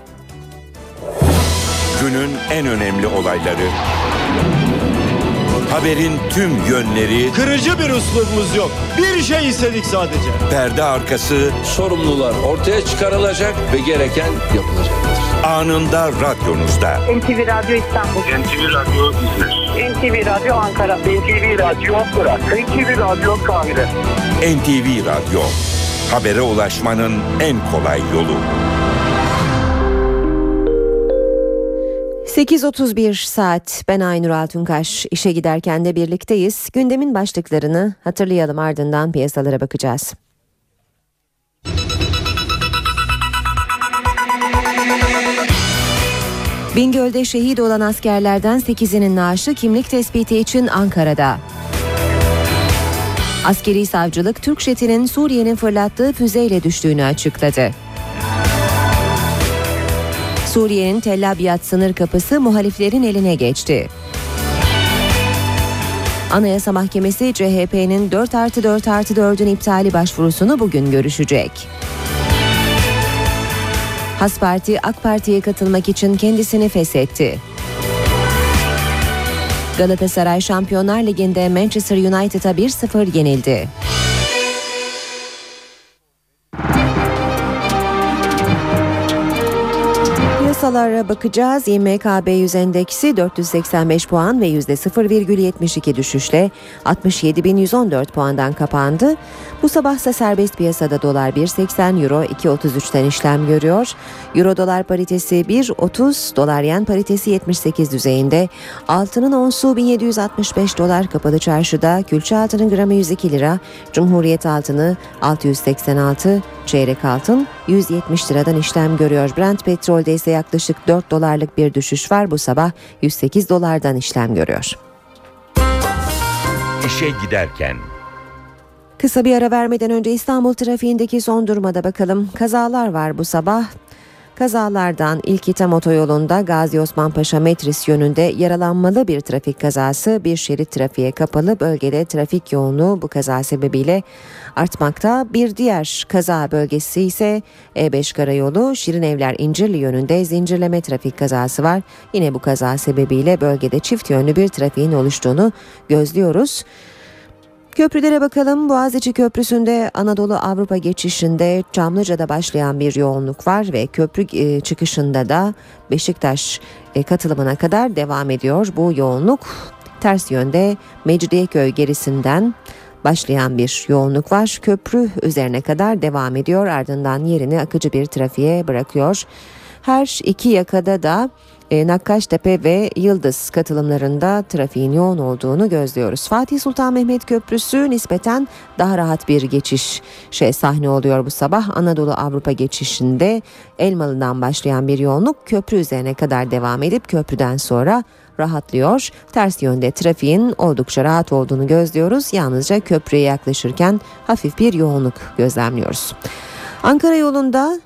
Günün en önemli olayları. Haberin tüm yönleri. Kırıcı bir üslubumuz yok. Bir şey istedik sadece. Perde arkası. Sorumlular ortaya çıkarılacak ve gereken yapılacaktır. Anında radyonuzda. NTV Radyo İstanbul. NTV Radyo İzmir. NTV Radyo Ankara. NTV Radyo Fırat. NTV Radyo Kahire. NTV Radyo. Habere ulaşmanın en kolay yolu. 8.31 saat. Ben Aynur Altunkaş. İşe giderken de birlikteyiz. Gündemin başlıklarını hatırlayalım ardından piyasalara bakacağız. Bingöl'de şehit olan askerlerden 8'inin naaşı kimlik tespiti için Ankara'da. Askeri savcılık Türk jetinin Suriye'nin fırlattığı füzeyle düştüğünü açıkladı. Suriye'nin Tel Abyad sınır kapısı muhaliflerin eline geçti. Anayasa Mahkemesi CHP'nin 4 artı 4 artı 4'ün iptali başvurusunu bugün görüşecek. Has Parti AK Parti'ye katılmak için kendisini feshetti. Galatasaray Şampiyonlar Ligi'nde Manchester United'a 1-0 yenildi. Piyasalara bakacağız. İMKB 100 endeksi 485 puan ve %0,72 düşüşle 67.114 puandan kapandı. Bu sabahsa serbest piyasada dolar 1.80, euro 2.33'ten işlem görüyor. Euro dolar paritesi 1.30, dolar yen paritesi 78 düzeyinde. Altının onsu 1765 dolar kapalı çarşıda, külçe altının gramı 102 lira, Cumhuriyet altını 686, çeyrek altın 170 liradan işlem görüyor. Brent petrolde ise yaklaşık 4 dolarlık bir düşüş var. Bu sabah 108 dolardan işlem görüyor. İşe giderken. Kısa bir ara vermeden önce İstanbul trafiğindeki son duruma da bakalım. Kazalar var bu sabah. Kazalardan ilk İTAM otoyolunda Gazi Osman Paşa Metris yönünde yaralanmalı bir trafik kazası. Bir şerit trafiğe kapalı bölgede trafik yoğunluğu bu kaza sebebiyle artmakta. Bir diğer kaza bölgesi ise E5 karayolu Şirinevler İncirli yönünde zincirleme trafik kazası var. Yine bu kaza sebebiyle bölgede çift yönlü bir trafiğin oluştuğunu gözlüyoruz. Köprülere bakalım. Boğaziçi Köprüsü'nde Anadolu Avrupa geçişinde Çamlıca'da başlayan bir yoğunluk var ve köprü e, çıkışında da Beşiktaş e, katılımına kadar devam ediyor. Bu yoğunluk ters yönde Mecidiyeköy gerisinden başlayan bir yoğunluk var. Köprü üzerine kadar devam ediyor. Ardından yerini akıcı bir trafiğe bırakıyor. Her iki yakada da e, Nakkaştepe ve Yıldız katılımlarında trafiğin yoğun olduğunu gözlüyoruz. Fatih Sultan Mehmet Köprüsü nispeten daha rahat bir geçiş şey sahne oluyor bu sabah. Anadolu Avrupa geçişinde Elmalı'dan başlayan bir yoğunluk köprü üzerine kadar devam edip köprüden sonra rahatlıyor. Ters yönde trafiğin oldukça rahat olduğunu gözlüyoruz. Yalnızca köprüye yaklaşırken hafif bir yoğunluk gözlemliyoruz. Ankara yolunda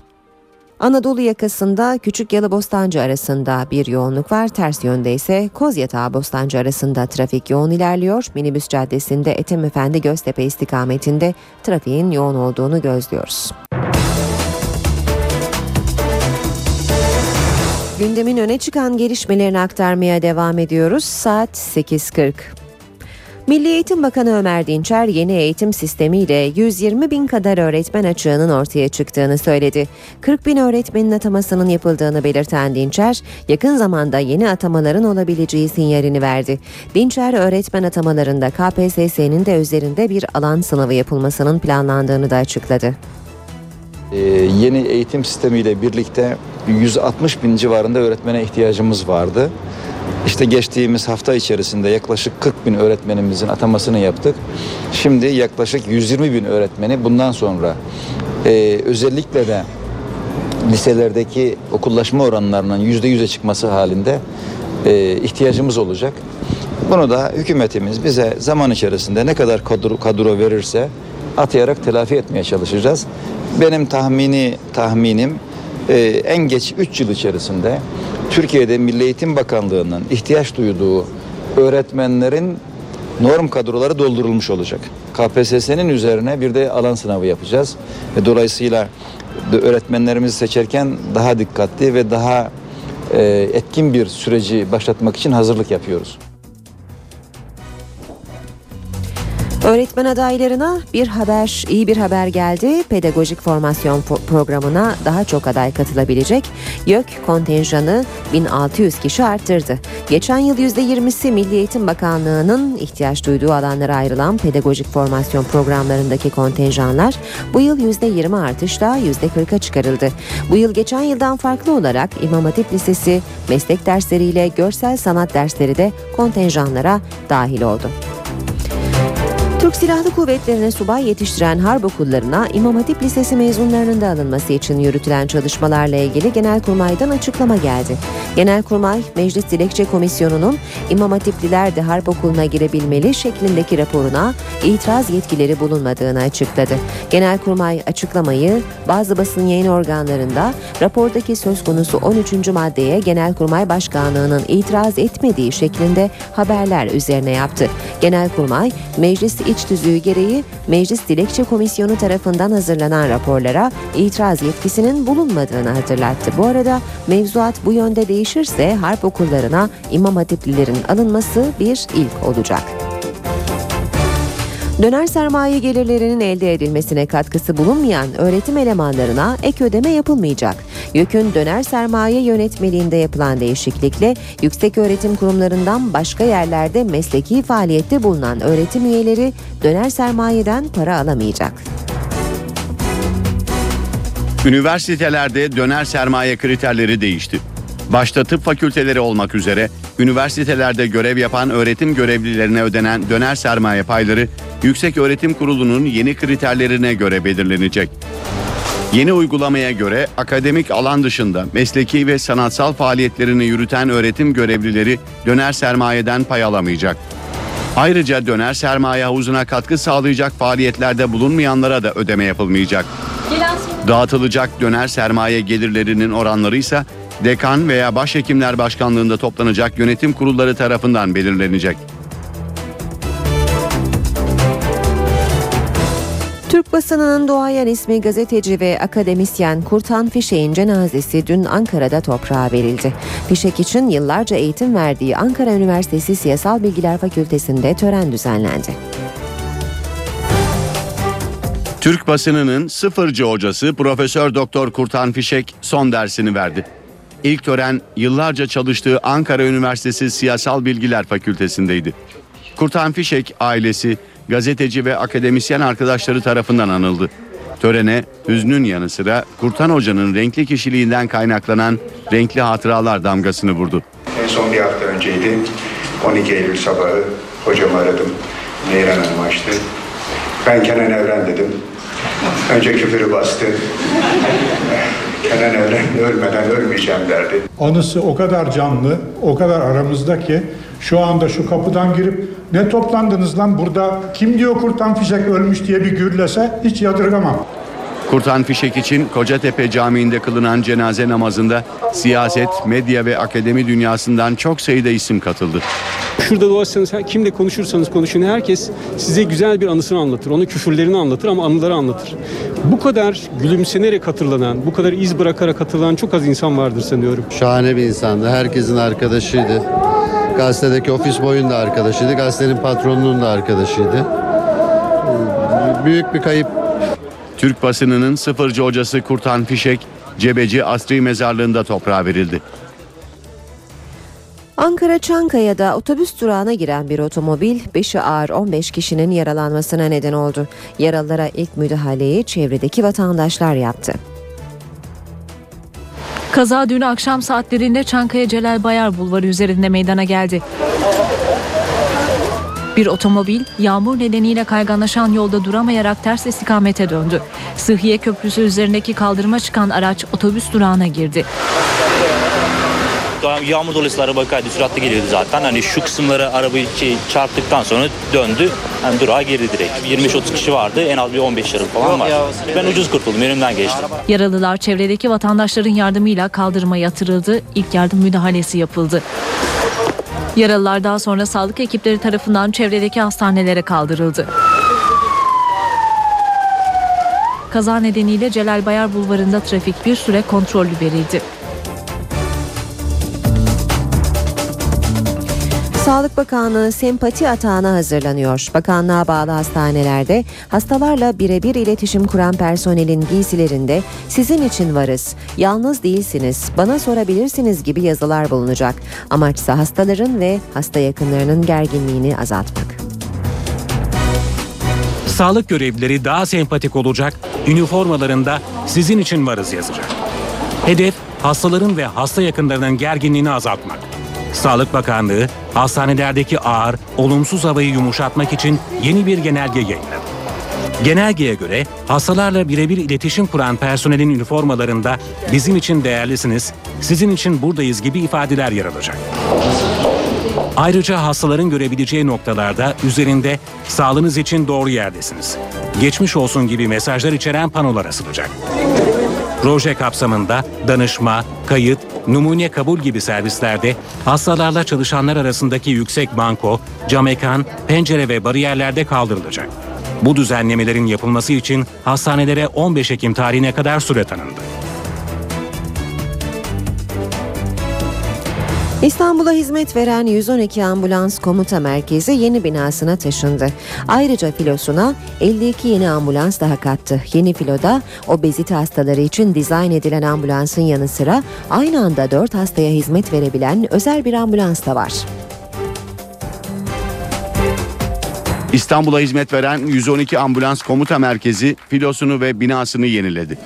Anadolu yakasında Küçük Yalı Bostancı arasında bir yoğunluk var. Ters yönde ise Kozyatağı Bostancı arasında trafik yoğun ilerliyor. Minibüs Caddesi'nde Etem Efendi Göztepe istikametinde trafiğin yoğun olduğunu gözlüyoruz. Gündemin öne çıkan gelişmelerini aktarmaya devam ediyoruz. Saat 8.40. Milli Eğitim Bakanı Ömer Dinçer yeni eğitim sistemiyle 120 bin kadar öğretmen açığının ortaya çıktığını söyledi. 40 bin öğretmenin atamasının yapıldığını belirten Dinçer, yakın zamanda yeni atamaların olabileceği sinyalini verdi. Dinçer öğretmen atamalarında KPSS'nin de üzerinde bir alan sınavı yapılmasının planlandığını da açıkladı. Ee, yeni eğitim sistemiyle birlikte 160 bin civarında öğretmene ihtiyacımız vardı. İşte geçtiğimiz hafta içerisinde yaklaşık 40 bin öğretmenimizin atamasını yaptık. Şimdi yaklaşık 120 bin öğretmeni bundan sonra e, özellikle de liselerdeki okullaşma oranlarının yüzde yüze çıkması halinde e, ihtiyacımız olacak. Bunu da hükümetimiz bize zaman içerisinde ne kadar kadro, kadro verirse atayarak telafi etmeye çalışacağız. Benim tahmini tahminim e, en geç 3 yıl içerisinde Türkiye'de Milli Eğitim Bakanlığı'nın ihtiyaç duyduğu öğretmenlerin norm kadroları doldurulmuş olacak. KPSS'nin üzerine bir de alan sınavı yapacağız. Ve dolayısıyla öğretmenlerimizi seçerken daha dikkatli ve daha e, etkin bir süreci başlatmak için hazırlık yapıyoruz. Öğretmen adaylarına bir haber, iyi bir haber geldi. Pedagojik formasyon programına daha çok aday katılabilecek. YÖK kontenjanı 1600 kişi arttırdı. Geçen yıl %20'si Milli Eğitim Bakanlığı'nın ihtiyaç duyduğu alanlara ayrılan pedagojik formasyon programlarındaki kontenjanlar bu yıl %20 artışla %40'a çıkarıldı. Bu yıl geçen yıldan farklı olarak İmam Hatip Lisesi meslek dersleriyle görsel sanat dersleri de kontenjanlara dahil oldu. Türk Silahlı Kuvvetleri'ne subay yetiştiren harp okullarına İmam Hatip Lisesi mezunlarının da alınması için yürütülen çalışmalarla ilgili Genelkurmay'dan açıklama geldi. Genelkurmay, Meclis Dilekçe Komisyonu'nun İmam Hatipliler de harp okuluna girebilmeli şeklindeki raporuna itiraz yetkileri bulunmadığını açıkladı. Genelkurmay açıklamayı bazı basın yayın organlarında rapordaki söz konusu 13. maddeye Genelkurmay Başkanlığı'nın itiraz etmediği şeklinde haberler üzerine yaptı. Genelkurmay, Meclis iç tüzüğü gereği Meclis Dilekçe Komisyonu tarafından hazırlanan raporlara itiraz yetkisinin bulunmadığını hatırlattı. Bu arada mevzuat bu yönde değişirse harp okullarına İmam Hatiplilerin alınması bir ilk olacak. Döner sermaye gelirlerinin elde edilmesine katkısı bulunmayan öğretim elemanlarına ek ödeme yapılmayacak. YÖK'ün döner sermaye yönetmeliğinde yapılan değişiklikle yüksek öğretim kurumlarından başka yerlerde mesleki faaliyette bulunan öğretim üyeleri döner sermayeden para alamayacak. Üniversitelerde döner sermaye kriterleri değişti. Başta tıp fakülteleri olmak üzere üniversitelerde görev yapan öğretim görevlilerine ödenen döner sermaye payları Yüksek Öğretim Kurulu'nun yeni kriterlerine göre belirlenecek. Yeni uygulamaya göre akademik alan dışında mesleki ve sanatsal faaliyetlerini yürüten öğretim görevlileri döner sermayeden pay alamayacak. Ayrıca döner sermaye havuzuna katkı sağlayacak faaliyetlerde bulunmayanlara da ödeme yapılmayacak. Dağıtılacak döner sermaye gelirlerinin oranları ise dekan veya başhekimler başkanlığında toplanacak yönetim kurulları tarafından belirlenecek. Türk basınının doğayan ismi gazeteci ve akademisyen Kurtan Fişek'in cenazesi dün Ankara'da toprağa verildi. Fişek için yıllarca eğitim verdiği Ankara Üniversitesi Siyasal Bilgiler Fakültesi'nde tören düzenlendi. Türk basınının sıfırcı hocası Profesör Doktor Kurtan Fişek son dersini verdi. İlk tören yıllarca çalıştığı Ankara Üniversitesi Siyasal Bilgiler Fakültesindeydi. Kurtan Fişek ailesi, gazeteci ve akademisyen arkadaşları tarafından anıldı. Törene hüznün yanı sıra Kurtan Hoca'nın renkli kişiliğinden kaynaklanan renkli hatıralar damgasını vurdu. En son bir hafta önceydi. 12 Eylül sabahı hocamı aradım. Neyran Hanım açtı. Ben Kenan Evren dedim. Önce küfürü bastı. Kenan Evren ölmeden ölmeyeceğim derdi. Anısı o kadar canlı, o kadar aramızda ki şu anda şu kapıdan girip ne toplandınız lan burada kim diyor Kurtan Fişek ölmüş diye bir gürlese hiç yadırgamam. Kurtan Fişek için Kocatepe Camii'nde kılınan cenaze namazında siyaset, medya ve akademi dünyasından çok sayıda isim katıldı. Şurada dolaşsanız kimle konuşursanız konuşun herkes size güzel bir anısını anlatır. Onun küfürlerini anlatır ama anıları anlatır. Bu kadar gülümsenerek hatırlanan, bu kadar iz bırakarak hatırlanan çok az insan vardır sanıyorum. Şahane bir insandı. Herkesin arkadaşıydı. Gazetedeki ofis boyun da arkadaşıydı. Gazetenin patronunun da arkadaşıydı. Büyük bir kayıp. Türk basınının sıfırcı hocası Kurtan Fişek, Cebeci Asri Mezarlığı'nda toprağa verildi. Ankara Çankaya'da otobüs durağına giren bir otomobil 5'i ağır 15 kişinin yaralanmasına neden oldu. Yaralılara ilk müdahaleyi çevredeki vatandaşlar yaptı. Kaza dün akşam saatlerinde Çankaya Celal Bayar Bulvarı üzerinde meydana geldi. Bir otomobil yağmur nedeniyle kayganlaşan yolda duramayarak ters istikamete döndü. Sıhhiye Köprüsü üzerindeki kaldırıma çıkan araç otobüs durağına girdi. Yağmur dolayısıyla araba kaydı süratli geliyordu zaten. Hani şu kısımları arabayı şey, çarptıktan sonra döndü. Hani durağa girdi direkt. 25-30 kişi vardı. En az bir 15 yarım falan var. Ben ucuz kurtuldum. Önümden geçtim. Yaralılar çevredeki vatandaşların yardımıyla kaldırıma yatırıldı. İlk yardım müdahalesi yapıldı. Yaralılar daha sonra sağlık ekipleri tarafından çevredeki hastanelere kaldırıldı. Kaza nedeniyle Celal Bayar Bulvarı'nda trafik bir süre kontrollü verildi. Sağlık Bakanlığı sempati atağına hazırlanıyor. Bakanlığa bağlı hastanelerde hastalarla birebir iletişim kuran personelin giysilerinde sizin için varız, yalnız değilsiniz, bana sorabilirsiniz gibi yazılar bulunacak. Amaçsa hastaların ve hasta yakınlarının gerginliğini azaltmak. Sağlık görevlileri daha sempatik olacak, üniformalarında sizin için varız yazacak. Hedef hastaların ve hasta yakınlarının gerginliğini azaltmak. Sağlık Bakanlığı hastanelerdeki ağır, olumsuz havayı yumuşatmak için yeni bir genelge yayınladı. Genelgeye göre hastalarla birebir iletişim kuran personelin üniformalarında bizim için değerlisiniz, sizin için buradayız gibi ifadeler yer alacak. Ayrıca hastaların görebileceği noktalarda üzerinde sağlığınız için doğru yerdesiniz. Geçmiş olsun gibi mesajlar içeren panolar asılacak. Proje kapsamında danışma, kayıt, numune kabul gibi servislerde hastalarla çalışanlar arasındaki yüksek banko, cam ekran, pencere ve bariyerlerde kaldırılacak. Bu düzenlemelerin yapılması için hastanelere 15 Ekim tarihine kadar süre tanındı. İstanbul'a hizmet veren 112 Ambulans Komuta Merkezi yeni binasına taşındı. Ayrıca filosuna 52 yeni ambulans daha kattı. Yeni filoda obezite hastaları için dizayn edilen ambulansın yanı sıra aynı anda 4 hastaya hizmet verebilen özel bir ambulans da var. İstanbul'a hizmet veren 112 Ambulans Komuta Merkezi filosunu ve binasını yeniledi.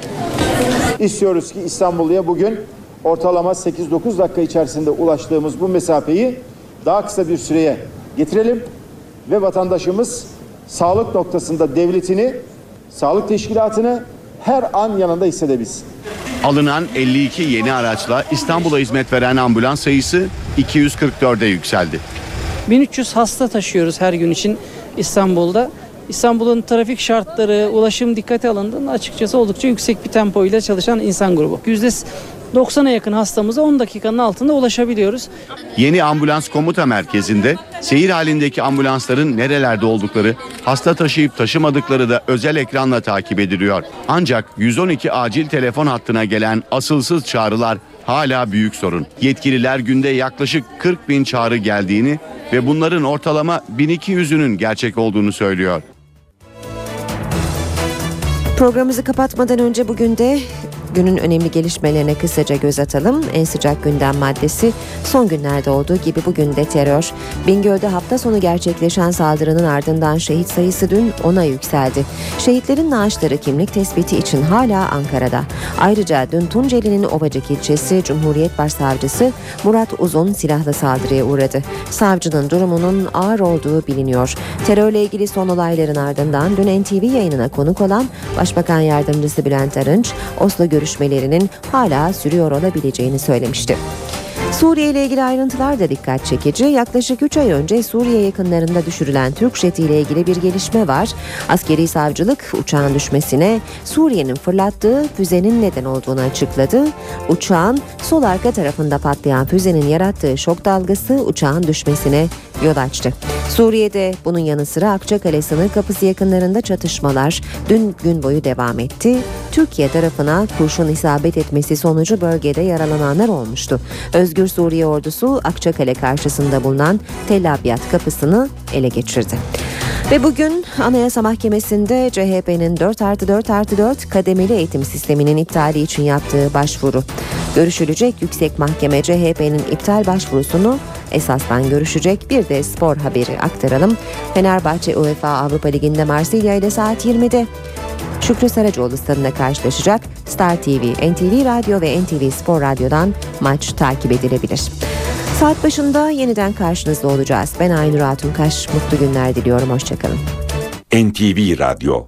İstiyoruz ki İstanbulluya bugün ortalama 8-9 dakika içerisinde ulaştığımız bu mesafeyi daha kısa bir süreye getirelim ve vatandaşımız sağlık noktasında devletini, sağlık teşkilatını her an yanında hissedebilsin. Alınan 52 yeni araçla İstanbul'a hizmet veren ambulans sayısı 244'e yükseldi. 1300 hasta taşıyoruz her gün için İstanbul'da. İstanbul'un trafik şartları, ulaşım dikkate alındığında açıkçası oldukça yüksek bir tempo ile çalışan insan grubu. %90'a yakın hastamıza 10 dakikanın altında ulaşabiliyoruz. Yeni ambulans komuta merkezinde seyir halindeki ambulansların nerelerde oldukları, hasta taşıyıp taşımadıkları da özel ekranla takip ediliyor. Ancak 112 acil telefon hattına gelen asılsız çağrılar hala büyük sorun. Yetkililer günde yaklaşık 40 bin çağrı geldiğini ve bunların ortalama 1200'ünün gerçek olduğunu söylüyor. Programımızı kapatmadan önce bugün de günün önemli gelişmelerine kısaca göz atalım. En sıcak gündem maddesi son günlerde olduğu gibi bugün de terör. Bingöl'de hafta sonu gerçekleşen saldırının ardından şehit sayısı dün 10'a yükseldi. Şehitlerin naaşları kimlik tespiti için hala Ankara'da. Ayrıca dün Tunceli'nin Ovacık ilçesi Cumhuriyet Başsavcısı Murat Uzun silahlı saldırıya uğradı. Savcının durumunun ağır olduğu biliniyor. Terörle ilgili son olayların ardından dün NTV yayınına konuk olan Başbakan Yardımcısı Bülent Arınç, Oslo görüşmelerinin hala sürüyor olabileceğini söylemişti. Suriye ile ilgili ayrıntılar da dikkat çekici. Yaklaşık 3 ay önce Suriye yakınlarında düşürülen Türk jeti ile ilgili bir gelişme var. Askeri savcılık uçağın düşmesine Suriye'nin fırlattığı füzenin neden olduğunu açıkladı. Uçağın sol arka tarafında patlayan füzenin yarattığı şok dalgası uçağın düşmesine yol açtı. Suriye'de bunun yanı sıra Akçakale sınır kapısı yakınlarında çatışmalar dün gün boyu devam etti. Türkiye tarafına kurşun isabet etmesi sonucu bölgede yaralananlar olmuştu. Özgür Suriye ordusu Akçakale karşısında bulunan Tel Abyad kapısını ele geçirdi. Ve bugün Anayasa Mahkemesi'nde CHP'nin 4 artı 4 artı 4 kademeli eğitim sisteminin iptali için yaptığı başvuru görüşülecek. Yüksek Mahkeme CHP'nin iptal başvurusunu esasdan görüşecek. Bir de spor haberi aktaralım. Fenerbahçe UEFA Avrupa Ligi'nde Marsilya ile saat 20'de Şükrü Saracoğlu stadında karşılaşacak. Star TV, NTV Radyo ve NTV Spor Radyo'dan maç takip edilebilir. Saat başında yeniden karşınızda olacağız. Ben Aynur Altunkaş. Mutlu günler diliyorum. Hoşçakalın. NTV Radyo